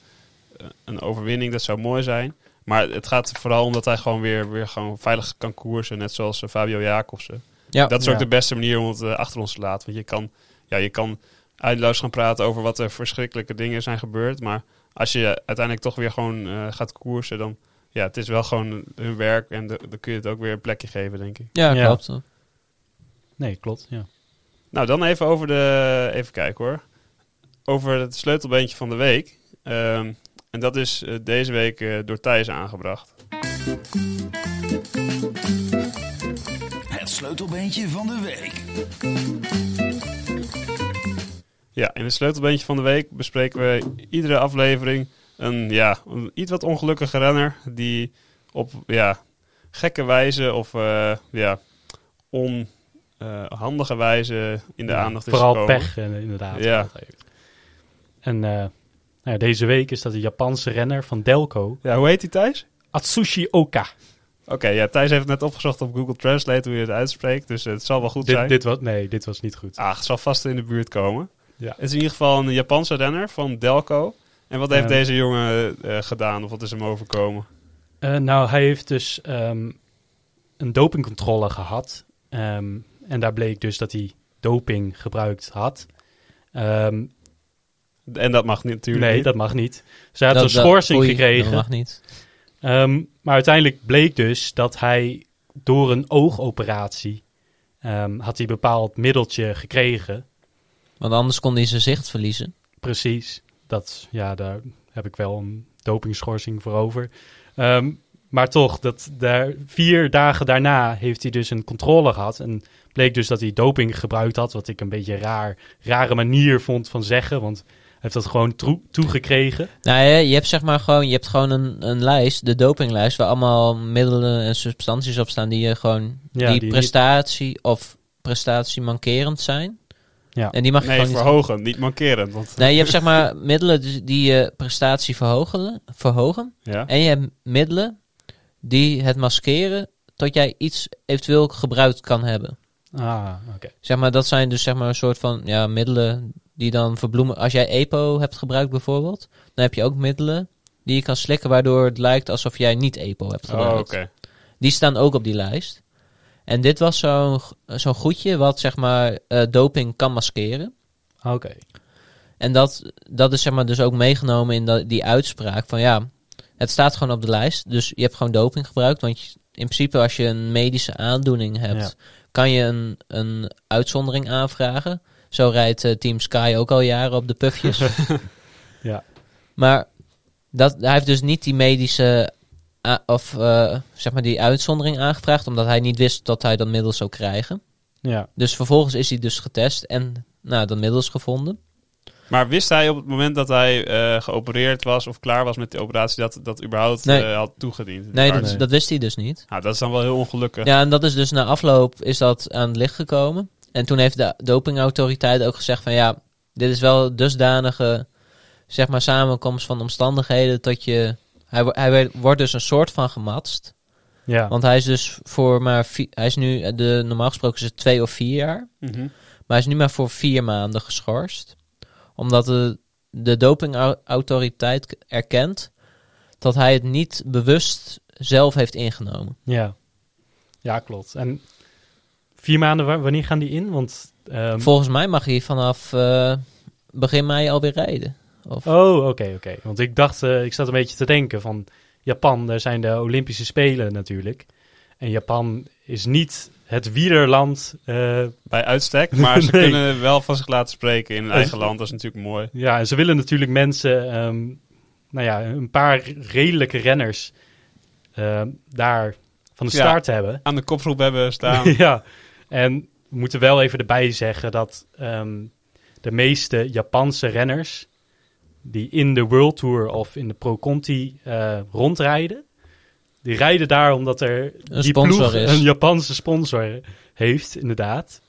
een overwinning, dat zou mooi zijn. Maar het gaat vooral om dat hij gewoon weer, weer gewoon veilig kan koersen. Net zoals eh, Fabio Jacobsen. Ja, dat is Ja. ook de beste manier om het eh, achter ons te laten. Want je kan, ja, je kan eindeloos gaan praten over wat er verschrikkelijke dingen zijn gebeurd. Maar als je uiteindelijk toch weer gewoon eh, gaat koersen, dan... Ja, het is wel gewoon hun werk en de- dan kun je het ook weer een plekje geven, denk ik. ja, Ja. klopt. Nee, klopt. Ja. Nou, dan even over de. Even kijken hoor. Over het sleutelbeentje van de week. Ehm, en dat is eh, deze week eh, door Thijs aangebracht. Het sleutelbeentje van de week. Ja, in het sleutelbeentje van de week bespreken we iedere aflevering een, ja, een iets wat ongelukkige renner. Die op ja, gekke wijze of eh, ja, onhandige wijze in de Ja, aandacht is Vooral gekomen. pech, inderdaad. Ja. En eh, nou deze week is dat de Japanse renner van Delco, Ja, hoe heet die Thijs? Atsushi Oka. Oké, ja, Thijs heeft het net opgezocht op Google Translate hoe je het uitspreekt. Dus het zal wel goed zijn. Dit, was, nee, dit was niet goed. Ah, het zal vast in de buurt komen. Ja. Het is in ieder geval een Japanse renner van Delco. En wat heeft deze jongen eh, gedaan of wat is hem overkomen? Eh, nou, hij heeft dus ehm, een dopingcontrole gehad. Ehm, en daar bleek dus dat hij doping gebruikt had. Ehm, En dat mag niet, natuurlijk nee, niet. dat mag niet. Zij had Dat- een dat- schorsing oei, gekregen. Dat mag niet. Ehm, maar uiteindelijk bleek dus dat hij door een oogoperatie ehm, had hij een bepaald middeltje gekregen. Want anders kon hij zijn zicht verliezen. Precies. Dat, ja, daar heb ik wel een dopingschorsing voor over. Ehm, maar toch, dat daar, vier dagen daarna heeft hij dus een controle gehad. En bleek dus dat hij doping gebruikt had. Wat ik een beetje een raar, rare manier vond van zeggen. Want heeft dat gewoon toe- toegekregen. Nou ja, je hebt zeg maar gewoon, je hebt gewoon een, een lijst, de dopinglijst, waar allemaal middelen en substanties op staan die je gewoon, Ja, die, die- prestatie of prestatie mankerend zijn. Ja. En die mag je Nee, gewoon niet verhogen, niet mankerend. Want, Nee, je hebt zeg maar middelen die- die je prestatie verhogen, verhogen. ja. En je hebt middelen die het maskeren tot jij iets eventueel gebruikt kan hebben. Ah, oké. Zeg maar, dat zijn dus zeg maar een soort van ja, middelen die dan verbloemen. Als jij EPO hebt gebruikt bijvoorbeeld, dan heb je ook middelen die je kan slikken waardoor het lijkt alsof jij niet EPO hebt gebruikt. Oh, oké. Die staan ook op die lijst. En dit was zo'n zo'n goedje wat zeg maar eh, doping kan maskeren. Oké. En dat, dat is zeg maar dus ook meegenomen in dat, die uitspraak van ja, het staat gewoon op de lijst. Dus je hebt gewoon doping gebruikt. Want je- in principe als je een medische aandoening hebt, Ja. kan je een, een uitzondering aanvragen. Zo rijdt eh, Team Sky ook al jaren op de pufjes. Ja. Maar dat, hij heeft dus niet die medische a- of eh, zeg maar die uitzondering aangevraagd, omdat hij niet wist dat hij dat middel zou krijgen. Ja. Dus vervolgens is hij dus getest en nou, dat middel is gevonden. Maar wist hij op het moment dat hij eh, geopereerd was of klaar was met de operatie dat dat überhaupt Nee. eh, had toegediend? Nee, dat wist hij dus niet. Nou, dat is dan wel heel ongelukkig. Ja, en dat is dus na afloop is dat aan het licht gekomen. En toen heeft de dopingautoriteit ook gezegd van ja, dit is wel dusdanige zeg maar samenkomst van omstandigheden dat je hij, hij wordt dus een soort van gematst. Ja. Want hij is dus voor maar hij is nu de normaal gesproken is het twee of vier jaar, Mhm. maar hij is nu maar voor vier maanden geschorst, omdat de de dopingautoriteit erkent dat hij het niet bewust zelf heeft ingenomen. Ja. Ja, klopt. En vier maanden, wa- wanneer gaan die in? Want, ehm, Volgens mij mag hij vanaf eh, begin mei alweer rijden. Of, Oh, oké, oké. Want ik dacht, eh, ik zat een beetje te denken van Japan, daar zijn de Olympische Spelen natuurlijk. En Japan is niet het wielerland. eh, Bij uitstek, maar ze Nee. kunnen wel van zich laten spreken in hun eigen land. Dat is natuurlijk mooi. ja, en ze willen natuurlijk mensen, ehm, nou ja, een paar redelijke renners ehm, daar van de Ja. start hebben. Aan de kopgroep hebben staan. ja, en we moeten wel even erbij zeggen dat ehm, de meeste Japanse renners die in de World Tour of in de Pro Conti eh, rondrijden, die rijden daar omdat er Een die sponsor ploeg is. een Japanse sponsor heeft, inderdaad.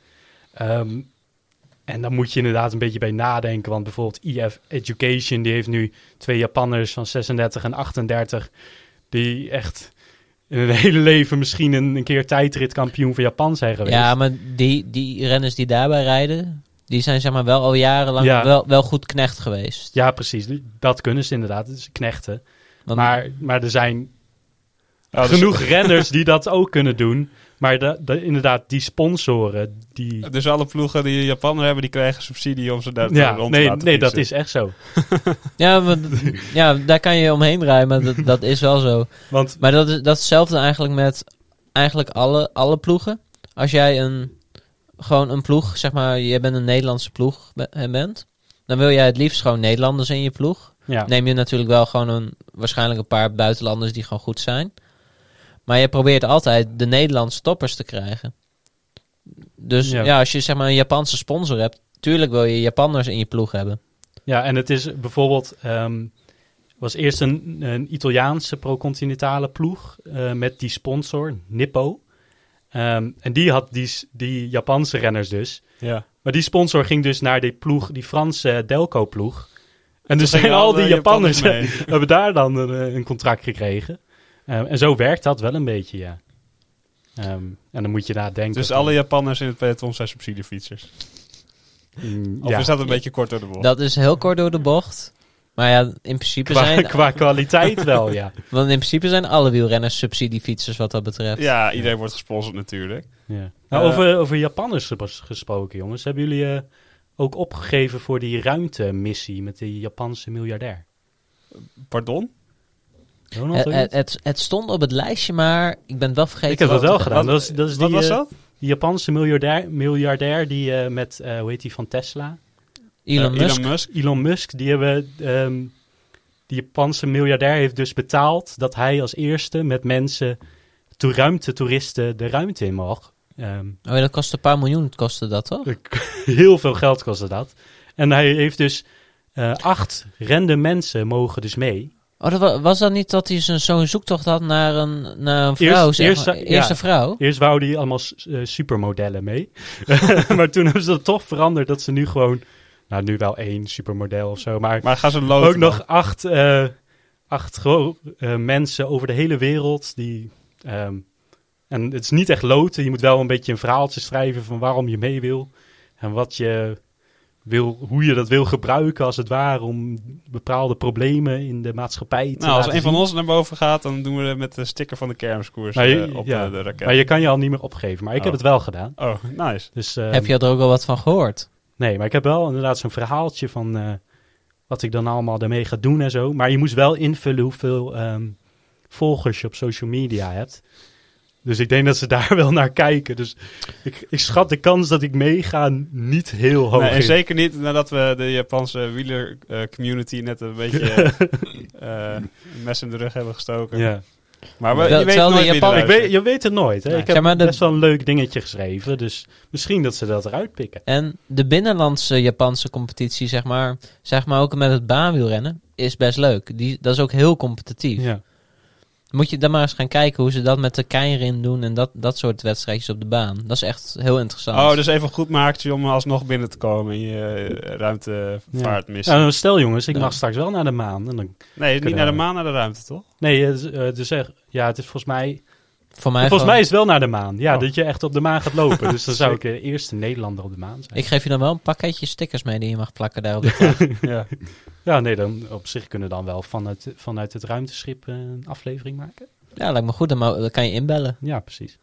Ehm, en dan moet je inderdaad een beetje bij nadenken, want bijvoorbeeld EF Education, die heeft nu twee Japanners van 36 en 38, die echt in hun hele leven misschien een, een keer tijdritkampioen van Japan zijn geweest. ja, maar die, die renners die daarbij rijden, die zijn zeg maar wel al jarenlang Ja. wel, wel goed knecht geweest. Ja, precies. Dat kunnen ze inderdaad. Het is knechten. Want- Maar, maar er zijn dus- genoeg renners die dat ook kunnen doen. Maar de, de- inderdaad, die sponsoren, die... Dus alle ploegen die Japaner hebben, die krijgen subsidie om ze daar Ja, rond te nee, laten nee dat is echt zo. Ja, maar, ja, daar kan je omheen draaien, maar dat, dat is wel zo. Want Maar dat is, dat is hetzelfde eigenlijk met eigenlijk alle, alle ploegen. Als jij een, gewoon een ploeg, zeg maar, je bent een Nederlandse ploeg be- eh, bent, dan wil jij het liefst gewoon Nederlanders in je ploeg. ja, Neem je natuurlijk wel gewoon een, waarschijnlijk een paar buitenlanders die gewoon goed zijn. Maar je probeert altijd de Nederlandse toppers te krijgen. Dus Ja. ja. als je zeg maar een Japanse sponsor hebt, tuurlijk wil je Japanners in je ploeg hebben. ja, en het is bijvoorbeeld... ehm was eerst een, een Italiaanse pro-continentale ploeg eh, met die sponsor, Nippo. Ehm, en die had die, die Japanse renners dus. Ja. Maar die sponsor ging dus naar die ploeg, die Franse Delco-ploeg. En dus zijn al die Japanners Japanners hebben daar dan een, eh, een contract gekregen. Ehm, en zo werkt dat wel een beetje, ja. Ehm, en dan moet je nadenken. Dus van, alle Japanners in het peloton zijn subsidiefietsers. mm, Of ja, is dat een beetje kort door de bocht? Dat is heel kort door de bocht. Maar ja, in principe, qua, zijn, qua kwaliteit wel, ja. want in principe zijn alle wielrenners subsidiefietsers wat dat betreft. Ja, iedereen wordt gesponsord natuurlijk. ja. Nou, Eh, over, over Japanners ges- gesproken, jongens. Hebben jullie eh, ook opgegeven voor die ruimtemissie met die Japanse miljardair? Pardon? Ronald, Het, het, niet? het, het stond op het lijstje, maar ik ben het wel vergeten. Ik heb dat wel gedaan. Wat, Dat is, dat is wat die, was eh, dat? Die Japanse miljardair, miljardair die eh, met, eh, hoe heet die, van Tesla? Elon Eh, Musk. Elon Musk. Elon Musk, die hebben, ehm, die Japanse miljardair heeft dus betaald dat hij als eerste met mensen, to ruimtetoeristen, de ruimte in mag. Ehm, Oh ja, dat kostte een paar miljoen, kostte dat toch? heel veel geld kostte dat. En hij heeft dus Eh, acht random mensen mogen dus mee. Oh, dat was dat niet dat hij zo'n zo'n zoektocht had naar een, naar een vrouw? Eerst- zeg eerst- maar? ja. Eerste vrouw? Eerst wouden die allemaal eh, supermodellen mee. maar toen hebben ze dat toch veranderd dat ze nu gewoon... Nou, nu wel één supermodel of zo. Maar, Maar gaan ze loten ook nog dan? acht, eh, acht eh, mensen over de hele wereld die... ehm, en het is niet echt loten. Je moet wel een beetje een verhaaltje schrijven van waarom je mee wil. En wat je wil, hoe je dat wil gebruiken als het ware om bepaalde problemen in de maatschappij te Nou, als een van ons naar boven gaat, dan doen we het met de sticker van de kermiskoers je- eh, op ja, de, de raket. Maar je kan je al niet meer opgeven. Maar ik heb Oh. het wel gedaan. Oh, nice. Dus, ehm, Heb je er ook al wat van gehoord? Nee, maar ik heb wel inderdaad zo'n verhaaltje van eh, wat ik dan allemaal daarmee ga doen en zo. Maar je moest wel invullen hoeveel ehm, volgers je op social media hebt. Dus ik denk dat ze daar wel naar kijken. Dus ik, ik schat de kans dat ik meega niet heel hoog Nee, en zeker niet nadat we de Japanse wieler eh, community net een beetje eh, een mes in de rug hebben gestoken. Ja. Maar we, je weet nooit Japan- Ik weet, je weet het nooit. Hè? Ik heb de- best wel een leuk dingetje geschreven. Dus misschien dat ze dat eruit pikken. En de binnenlandse Japanse competitie, zeg maar, zeg maar ook met het baanwielrennen, is best leuk. Die, dat is ook heel competitief. Ja. Moet je dan maar eens gaan kijken hoe ze dat met de keirin doen en dat, dat soort wedstrijdjes op de baan. Dat is echt heel interessant. Oh, dus even een goed maakje om alsnog binnen te komen in je ruimtevaartmissie. Ja, nou, stel jongens, ik Ja. mag straks wel naar de maan. En dan, nee, niet naar de maan, naar de ruimte, toch? nee, het is, het is echt, ja, het is volgens mij Voor mij Volgens gewoon- mij is het wel naar de maan. Ja, Oh. dat je echt op de maan gaat lopen. dus dan zou ik de eerste Nederlander op de maan zijn. Ik geef je dan wel een pakketje stickers mee die je mag plakken daar op de vlag. ja. Ja, nee, dan op zich kunnen we dan wel vanuit, vanuit het ruimteschip eh, een aflevering maken. ja, lijkt me goed. Dan, kan je inbellen. Ja, precies.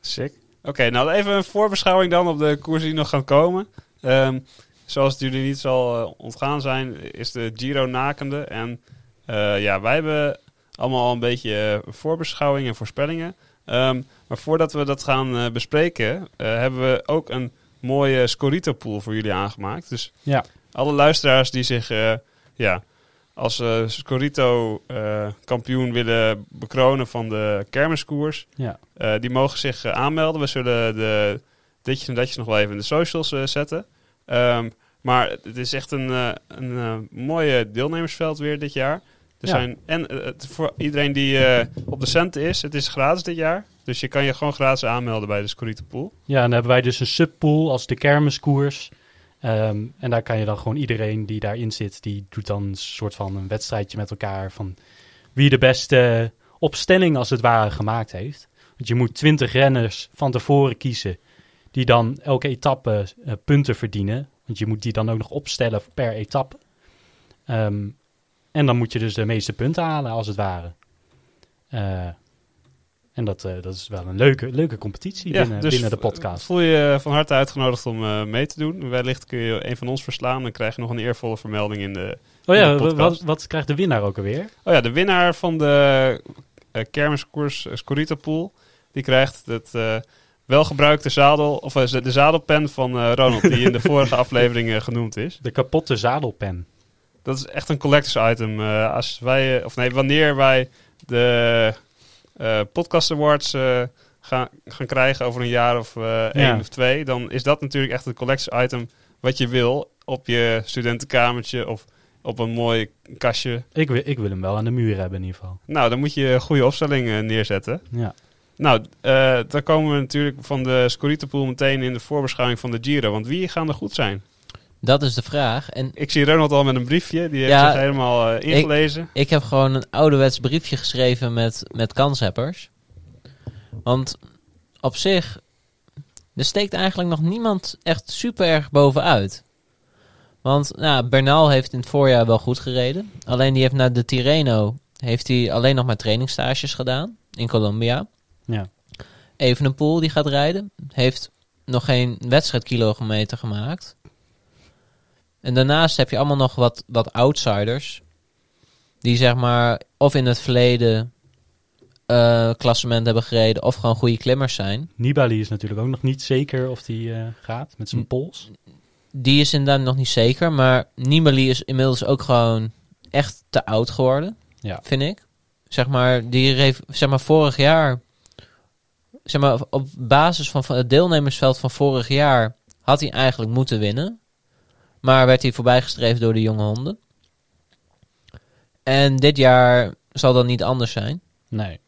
Sick. Oké, nou even een voorbeschouwing dan op de koersen die nog gaan komen. Ehm, zoals het jullie niet zal eh, ontgaan zijn, is de Giro nakende. En eh, ja, wij hebben allemaal al een beetje eh, voorbeschouwing en voorspellingen. Ehm, maar voordat we dat gaan eh, bespreken, eh, hebben we ook een mooie Scorito-pool voor jullie aangemaakt. Dus Ja. alle luisteraars die zich eh, ja, als eh Scorito-kampioen willen bekronen van de kermiskoers... Ja. Die mogen zich aanmelden. We zullen de ditjes en datjes nog wel even in de socials zetten. Ehm, maar het is echt een, een eh, mooie deelnemersveld weer dit jaar. Er Ja. zijn, en eh, het, voor iedereen die eh, op de centen is, het is gratis dit jaar. Dus je kan je gewoon gratis aanmelden bij de Scorito. Ja, en dan hebben wij dus een subpool als de kermiskoers. Ehm, en daar kan je dan gewoon iedereen die daarin zit, die doet dan een soort van een wedstrijdje met elkaar van wie de beste opstelling als het ware gemaakt heeft. Want je moet 20 renners van tevoren kiezen die dan elke etappe eh, punten verdienen. Want je moet die dan ook nog opstellen per etappe. Ehm, en dan moet je dus de meeste punten halen als het ware. Eh, en dat, eh, dat is wel een leuke, leuke competitie binnen, dus binnen de podcast. Voel je van harte uitgenodigd om eh, mee te doen. Wellicht kun je een van ons verslaan. Dan krijg je nog een eervolle vermelding in de, Oh ja, de wat, wat krijgt de winnaar ook alweer? Oh ja, de winnaar van de eh kermiskoers Scorito Pool, die krijgt het eh, welgebruikte zadel, of eh, de zadelpen van eh, Ronald, die in de vorige aflevering eh, genoemd is. De kapotte zadelpen. Dat is echt een collectors item. Eh, als wij, eh, of nee, wanneer wij de eh, Podcast Awards gaan, gaan krijgen over een jaar of één Ja. of twee, dan is dat natuurlijk echt het collectors item wat je wil op je studentenkamertje of op een mooi kastje. Ik wil, ik wil hem wel aan de muur hebben in ieder geval. Nou, dan moet je een goede opstelling eh, neerzetten. Ja. Nou, eh dan komen we natuurlijk van de Scorito Pool meteen in de voorbeschouwing van de Giro. Want wie gaan er goed zijn? Dat is de vraag. En Ik zie Ronald al met een briefje. Die heeft Ja, zich helemaal eh, ingelezen. ik heb gewoon een ouderwets briefje geschreven met, met kanshebbers. Want op zich, er steekt eigenlijk nog niemand echt super erg bovenuit. Want nou, Bernal heeft in het voorjaar wel goed gereden. Alleen die heeft naar de Tirreno heeft hij alleen nog maar trainingsstages gedaan in Colombia. Ja. Evenepoel die gaat rijden, heeft nog geen wedstrijdkilometer gemaakt. En daarnaast heb je allemaal nog wat, wat outsiders. Die zeg maar of in het verleden eh, klassement hebben gereden of gewoon goede klimmers zijn. Nibali is natuurlijk ook nog niet zeker of die eh, gaat met zijn pols. Die is inderdaad nog niet zeker. Maar Nibali is inmiddels ook gewoon echt te oud geworden. Ja. Vind ik. Zeg maar, die reed, zeg maar vorig jaar. Zeg maar, op basis van van het deelnemersveld van vorig jaar had hij eigenlijk moeten winnen. Maar werd hij voorbijgestreefd door de jonge honden. En dit jaar zal dat niet anders zijn. Nee.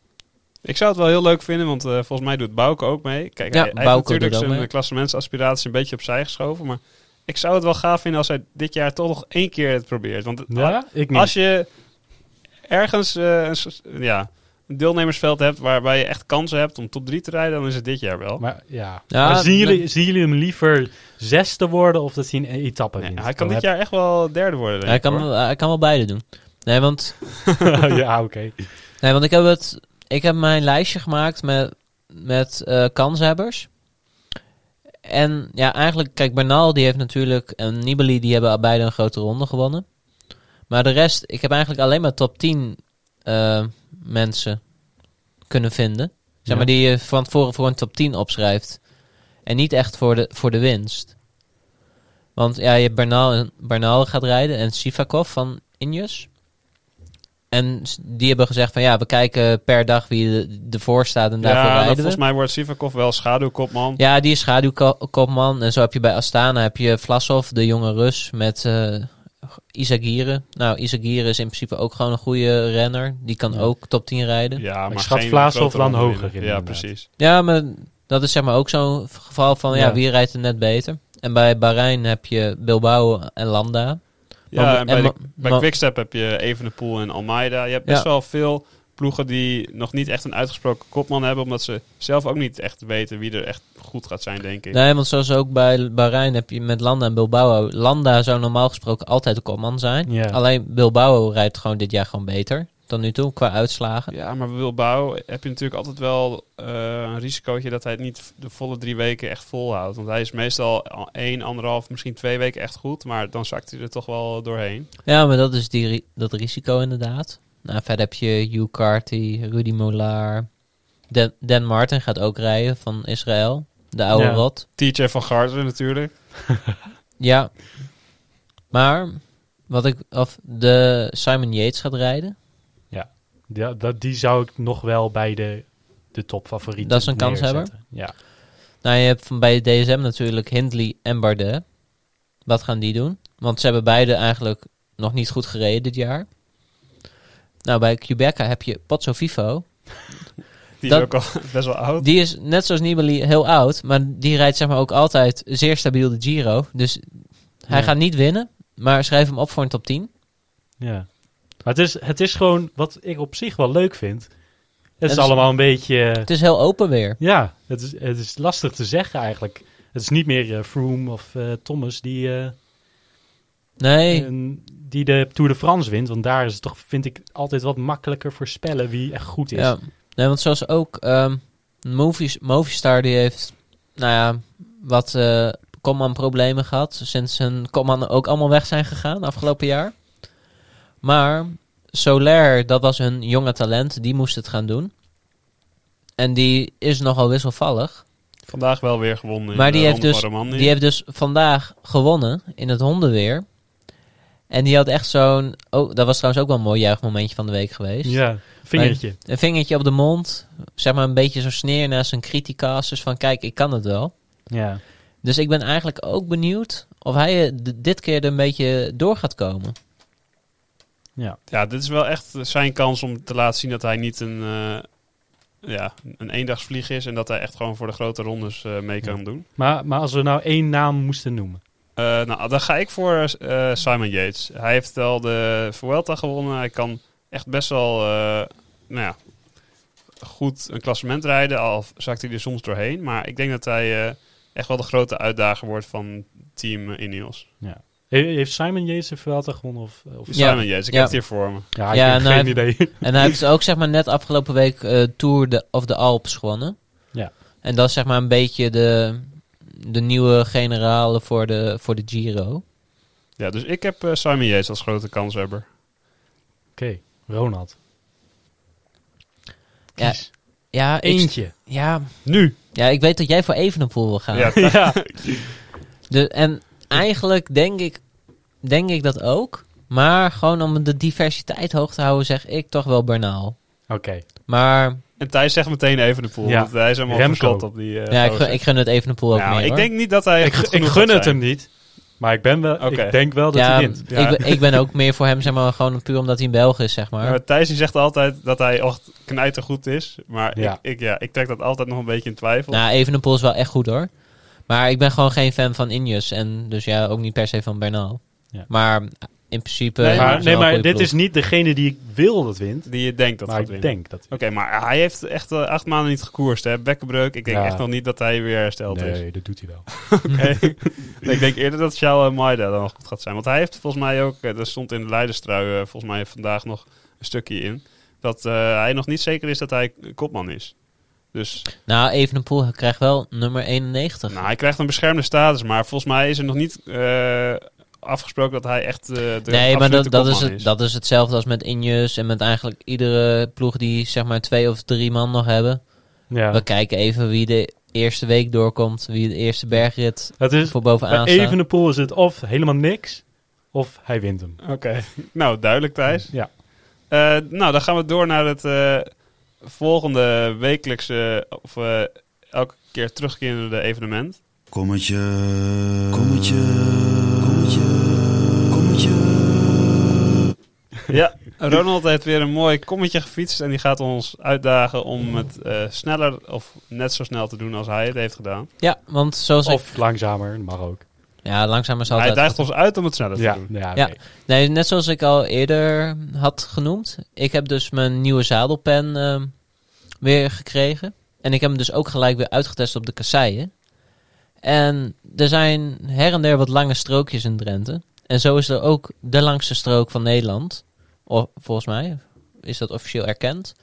Ik zou het wel heel leuk vinden, want eh, volgens mij doet Bouke ook mee. Kijk, Ja, hij, hij heeft natuurlijk zijn mee. klassementsaspiratie een beetje opzij geschoven. Maar ik zou het wel gaaf vinden als hij dit jaar toch nog één keer het probeert. Want ik als je ergens eh, ja, een deelnemersveld hebt waarbij je echt kansen hebt om top 3 te rijden, dan is het dit jaar wel. Maar, ja. Ja, maar zien, nee. jullie, zien jullie hem liever zesde worden of dat hij een etappe Nee, hij kan dit jaar echt wel derde worden. denk Hij ik, kan, hoor. hij kan wel beide doen. Nee, want, ja, oké. nee, want ik, heb het, ik heb mijn lijstje gemaakt met, met eh, kanshebbers. En ja, eigenlijk, kijk, Bernal die heeft natuurlijk en Nibali die hebben beide een grote ronde gewonnen. Maar de rest, ik heb eigenlijk alleen maar top 10 eh, mensen kunnen vinden. Zeg Ja. maar die je van tevoren voor een top 10 opschrijft. En niet echt voor de, voor de winst. Want ja, je hebt Bernal, Bernal gaat rijden en Sivakov van Injus. En die hebben gezegd van ja, we kijken per dag wie er- ervoor staat en daarvoor ja, rijden we. volgens mij wordt Sivakov wel schaduwkopman. Ja, die is schaduwkopman. En zo heb je bij Astana heb je Vlasov, de jonge Rus, met eh Isagire. Nou, Isagire is in principe ook gewoon een goede renner. Die kan Ja. ook top 10 rijden. Ja, Ja, maar schat geen Vlaashoff grote dan hoger in, Ja, inderdaad. precies. maar dat is zeg maar ook zo'n geval van ja, Ja. wie rijdt er net beter. En bij Bahrein heb je Bilbao en Landa. Ja, Maar- en bij, de, Quickstep heb je Evenepoel en Almeida. Je hebt best Ja. wel veel ploegen die nog niet echt een uitgesproken kopman hebben, omdat ze zelf ook niet echt weten wie er echt goed gaat zijn, denk ik. Nee, want zoals ook bij Bahrein heb je met Landa en Bilbao. Landa zou normaal gesproken altijd de kopman zijn. Ja. Alleen Bilbao rijdt gewoon dit jaar gewoon beter dan nu toe qua uitslagen. Ja, maar bij Bilbao heb je natuurlijk altijd wel eh, een risicootje dat hij het niet de volle drie weken echt volhoudt. Want hij is meestal al één, anderhalf, misschien twee weken echt goed, maar dan zakt hij er toch wel doorheen. Ja, maar dat is die, dat risico inderdaad. Nou, verder heb je Hugh Carty, Rudy Mollard. Dan, Dan Martin gaat ook rijden van Israël. De oude Ja. rot. TJ van Garderen natuurlijk. Ja. Maar, wat ik... Of de Simon Yates gaat rijden. Ja, dat, die zou ik nog wel bij de, de topfavorieten Dat is een kanshebber? Ja. Nou, je hebt van bij DSM natuurlijk Hindley en Bardet. Wat gaan die doen? Want ze hebben beide eigenlijk nog niet goed gereden dit jaar. Nou, bij Quebeca heb je Pozzo Vivo. Die Dat- is ook al best wel oud. Die is net zoals Nibali heel oud, maar die rijdt zeg maar ook altijd zeer stabiel de Giro. Dus hij Ja. gaat niet winnen, maar schrijf hem op voor een top 10. ja. Maar het is, het is gewoon wat ik op zich wel leuk vind. Het is is- allemaal een beetje... Het is heel open weer. Ja, het is, het is lastig te zeggen eigenlijk. Het is niet meer eh, Froome of eh, Thomas die, eh, Nee, een- die de Tour de France wint. Want daar is het toch, vind ik, altijd wat makkelijker voorspellen wie echt goed is. ja. nee want zoals ook ehm Movies, Movistar die heeft, nou ja, wat eh Coman problemen gehad. Sinds hun Coman ook allemaal weg zijn gegaan afgelopen jaar. Maar Soler, dat was hun jonge talent, die moest het gaan doen. En die is nogal wisselvallig. Vandaag wel weer gewonnen in Maar die de heeft, Ronde dus, van Romandie. die heeft dus vandaag gewonnen in het hondenweer. En die had echt zo'n... Oh, dat was trouwens ook wel een mooi juichmomentje van de week geweest. Ja, vingertje. Een vingertje op de mond. Zeg maar een beetje zo sneer naar zijn criticasters van... Kijk, ik kan het wel. Ja. Dus ik ben eigenlijk ook benieuwd of hij eh, dit keer er een beetje door gaat komen. ja. Ja, dit is wel echt zijn kans om te laten zien dat hij niet een, eh, ja, een eendagsvlieg is. En dat hij echt gewoon voor de grote rondes eh, mee kan doen. Maar, maar als we nou één naam moesten noemen. Eh, nou, dan ga ik voor eh, Simon Yates. Hij heeft al de Vuelta gewonnen. Hij kan echt best wel eh, nou ja, goed een klassement rijden. Al zakt hij er soms doorheen. Maar ik denk dat hij eh, echt wel de grote uitdager wordt van team Ineos. He- Heeft Simon Yates de Vuelta gewonnen? Of, of... Ja. Simon Yates, ik Ja. heb het hier voor me. Ja, ik Ja, heb geen hij- idee. En hij heeft ook zeg maar net afgelopen week eh, Tour de, of de Alps gewonnen. Ja. En dat is zeg maar een beetje de, de nieuwe generale voor de, voor de Giro. Ja, dus ik heb eh, Simon Yates als grote kanshebber. Oké, Ronald. Ja, Kies. Ja, Eentje. ja, Nu! ja, ik weet dat jij voor Evenepoel wil gaan. Ja, ja. De, en eigenlijk denk ik, denk ik dat ook. Maar gewoon om de diversiteit hoog te houden, zeg ik toch wel Bernal. Oké. Maar En Thijs zegt meteen even de pool. Ja. want hij is helemaal versot op die. eh, ja, ik, gun- ik gun het Evenepoel ook Nou, mee ik hoor. denk niet dat hij. Ik, ik gun het zijn. hem niet. Maar ik, ben wel, Oké. ik denk wel dat ja, hij wint. Ja. Ik, ben, ik ben ook meer voor hem, zeg maar, gewoon puur omdat hij een Belg is, zeg maar. Maar Thijs die zegt altijd dat hij echt knijtergoed is. Maar Ja. Ik, ik, ja, ik trek dat altijd nog een beetje in twijfel. Nou, Evenepoel is wel echt goed hoor. Maar ik ben gewoon geen fan van Injus. En dus ja, ook niet per se van Bernal. Ja. Maar in principe... Nee, maar nee, dit ploeg. is niet degene die ik wil dat wint. Die je denkt dat maar gaat ik winnen. denk dat Oké, maar hij heeft echt eh, acht maanden niet gekoerst. Hè? Bekkenbreuk. Ik denk Ja. echt nog niet dat hij weer hersteld is. Nee, dat doet hij wel. Oké. ik denk eerder dat Charles Maida dan nog goed gaat zijn. Want hij heeft volgens mij ook, eh, er stond in de Leiderstrui eh, volgens mij vandaag nog een stukje in, dat eh, hij nog niet zeker is dat hij kopman is. Dus Nou, Evenepoel krijgt wel nummer 91. nou, hij krijgt een beschermde status, maar volgens mij is er nog niet eh, afgesproken dat hij echt eh, de nee, maar dat, dat, is het, dat is hetzelfde als met Injus. En met eigenlijk iedere ploeg die zeg maar twee of drie man nog hebben. Ja. We kijken even wie de eerste week doorkomt. Wie de eerste bergrit Het is, voor bij bovenaan staat. Evenepoel is het of helemaal niks, of hij wint hem. Oké, nou duidelijk Thijs. Ja. Eh, nou, dan gaan we door naar het eh, volgende wekelijkse, of elke keer terugkerende evenement. Kommetje, kommetje, Ja, Ronald heeft weer een mooi kommetje gefietst en die gaat ons uitdagen om het eh, sneller of net zo snel te doen als hij het heeft gedaan. Ja, want zoals ik... Of langzamer, mag ook. Ja, langzaam is Hij altijd... daagt ons uit om het sneller Ja, te doen. ja. Nee, net zoals ik al eerder had genoemd. Ik heb dus mijn nieuwe zadelpen ehm, weer gekregen. En ik heb hem dus ook gelijk weer uitgetest op de kasseien. En er zijn her en der wat lange strookjes in Drenthe. En zo is er ook de langste strook van Nederland. Volgens mij is dat officieel erkend.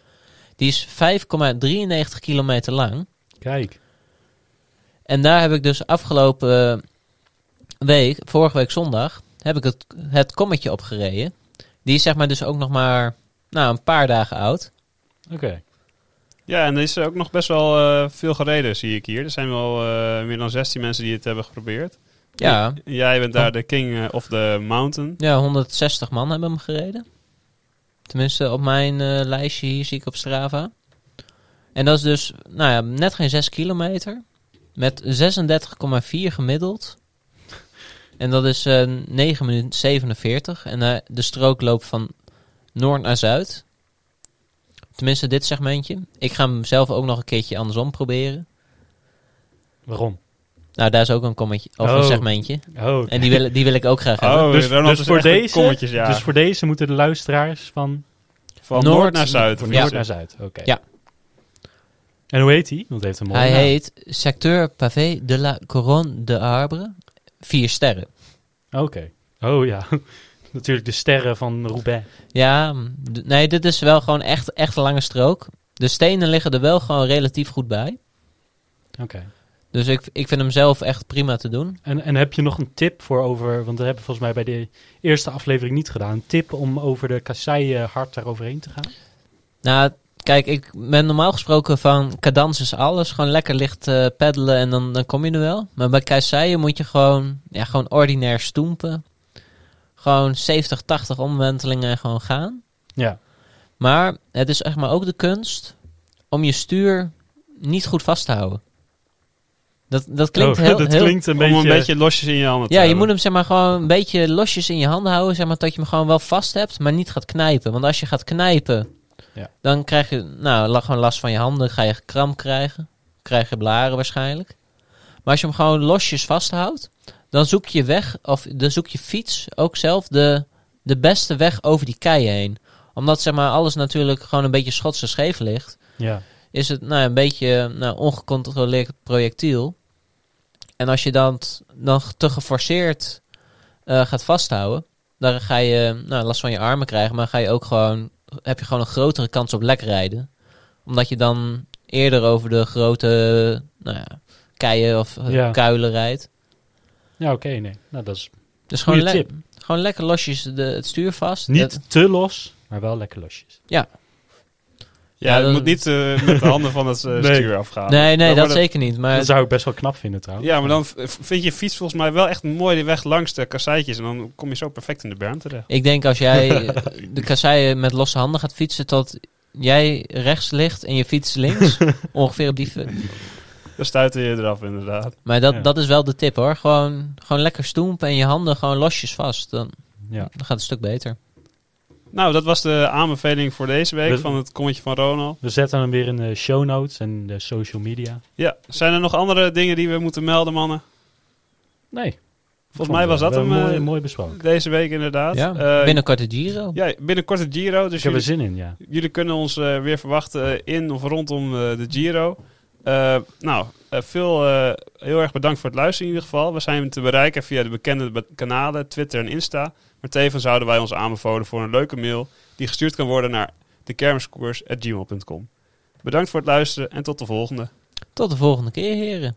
Die is 5,93 kilometer lang. Kijk. En daar heb ik dus afgelopen week, vorige week zondag, heb ik het, het kommetje opgereden. Die is zeg maar dus ook nog maar nou, een paar dagen oud. Oké. Ja, en er is ook nog best wel eh, veel gereden, zie ik hier. Er zijn wel eh, meer dan 16 mensen die het hebben geprobeerd. Ja, Jij bent daar de king eh, of the mountain. ja 160 man hebben hem gereden. Tenminste, op mijn eh, lijstje hier zie ik op Strava. En dat is dus nou ja, net geen 6 kilometer. Met 36,4 gemiddeld. En dat is eh 9 minuten 47. En eh, de strook loopt van noord naar zuid. Tenminste, dit segmentje. Ik ga hem zelf ook nog een keertje andersom proberen. Waarom? Nou, daar is ook een kommetje of een Oh. segmentje. Oh. En die wil, die wil ik ook graag hebben. Oh, dus, dus voor deze, kommetjes, ja. dus voor deze moeten de luisteraars van Van Noord- noord, naar zuid. van Ja. noord naar zuid. Oké. Ja. En hoe heet hij? Want hij heeft een mooie Hij naam. heet Secteur Pavé de la Couronne de Arbre. Vier sterren. Oké. Oh ja. Natuurlijk de sterren van Roubaix. Ja, nee, dit is wel gewoon echt, echt een lange strook. De stenen liggen er wel gewoon relatief goed bij. Oké. Dus ik, ik vind hem zelf echt prima te doen. En, en heb je nog een tip voor over, want we hebben volgens mij bij de eerste aflevering niet gedaan, een tip om over de kasseien hard daaroverheen te gaan? Nou, kijk, ik ben normaal gesproken van cadans is alles. Gewoon lekker licht eh, peddelen en dan, dan kom je er wel. Maar bij kasseien moet je gewoon, ja, gewoon ordinair stoempen. Gewoon 70, 80 omwentelingen en gewoon gaan. Ja. Maar het is echt maar ook de kunst om je stuur niet goed vast te houden. Dat, dat klinkt Oh, heel... dat heel klinkt een beetje... een beetje losjes in je handen ja, je hebben. moet hem zeg maar gewoon een beetje losjes in je handen houden. Zeg maar dat je hem gewoon wel vast hebt, maar niet gaat knijpen. Want als je gaat knijpen, Ja. dan krijg je nou, gewoon last van je handen. Ga je kramp krijgen. Krijg je blaren waarschijnlijk. Maar als je hem gewoon losjes vasthoudt, dan zoek je weg, of dan zoek je fiets ook zelf de, de beste weg over die keien heen. Omdat zeg maar alles natuurlijk gewoon een beetje schots en scheef ligt Ja. is het nou, een beetje nou, ongecontroleerd projectiel. En als je dan, dan te geforceerd eh, gaat vasthouden, dan ga je nou, last van je armen krijgen, maar ga je ook gewoon, heb je gewoon een grotere kans op lek rijden. Omdat je dan eerder over de grote nou ja, keien of eh, Ja. kuilen rijdt. Ja, oké, nee. Nou, dat is Dus gewoon, le- tip. gewoon lekker losjes de, het stuur vast. niet Dat- te los, maar wel lekker losjes. Ja, Ja, je dat- moet niet eh, met de handen van het eh, Nee. stuur afgaan. nee, nee, Dan dat zeker niet. Maar dat zou ik best wel knap vinden trouwens. Ja, maar dan vind je fiets volgens mij wel echt mooi die weg langs de kasseitjes. En dan kom je zo perfect in de berm terecht. Ik denk als jij de kasseien met losse handen gaat fietsen tot jij rechts ligt en je fiets links. ongeveer op die... Dan stuitte je eraf inderdaad. Maar dat, Ja. dat is wel de tip hoor. Gewoon, gewoon lekker stoempen en je handen gewoon losjes vast. Dan, Ja. dan gaat het een stuk beter. Nou, dat was de aanbeveling voor deze week We- van het kommetje van Ronald. We zetten hem weer in de show notes en de social media. Ja, zijn er nog andere dingen die we moeten melden, mannen? Nee. Volgens mij was dat hem mooi, eh, mooi besproken. deze week inderdaad. Ja, Eh, binnenkort de Giro. Ja, binnenkort de Giro. Dus Ik heb er jullie, zin in, ja. jullie kunnen ons eh, weer verwachten in of rondom eh, de Giro. Eh, nou, eh, veel, eh, heel erg bedankt voor het luisteren in ieder geval. We zijn te bereiken via de bekende be- kanalen Twitter en Insta. Maar tevens zouden wij ons aanbevolen voor een leuke mail die gestuurd kan worden naar dekermiskoers.gmail.com. Bedankt voor het luisteren en tot de volgende. Tot de volgende keer, heren.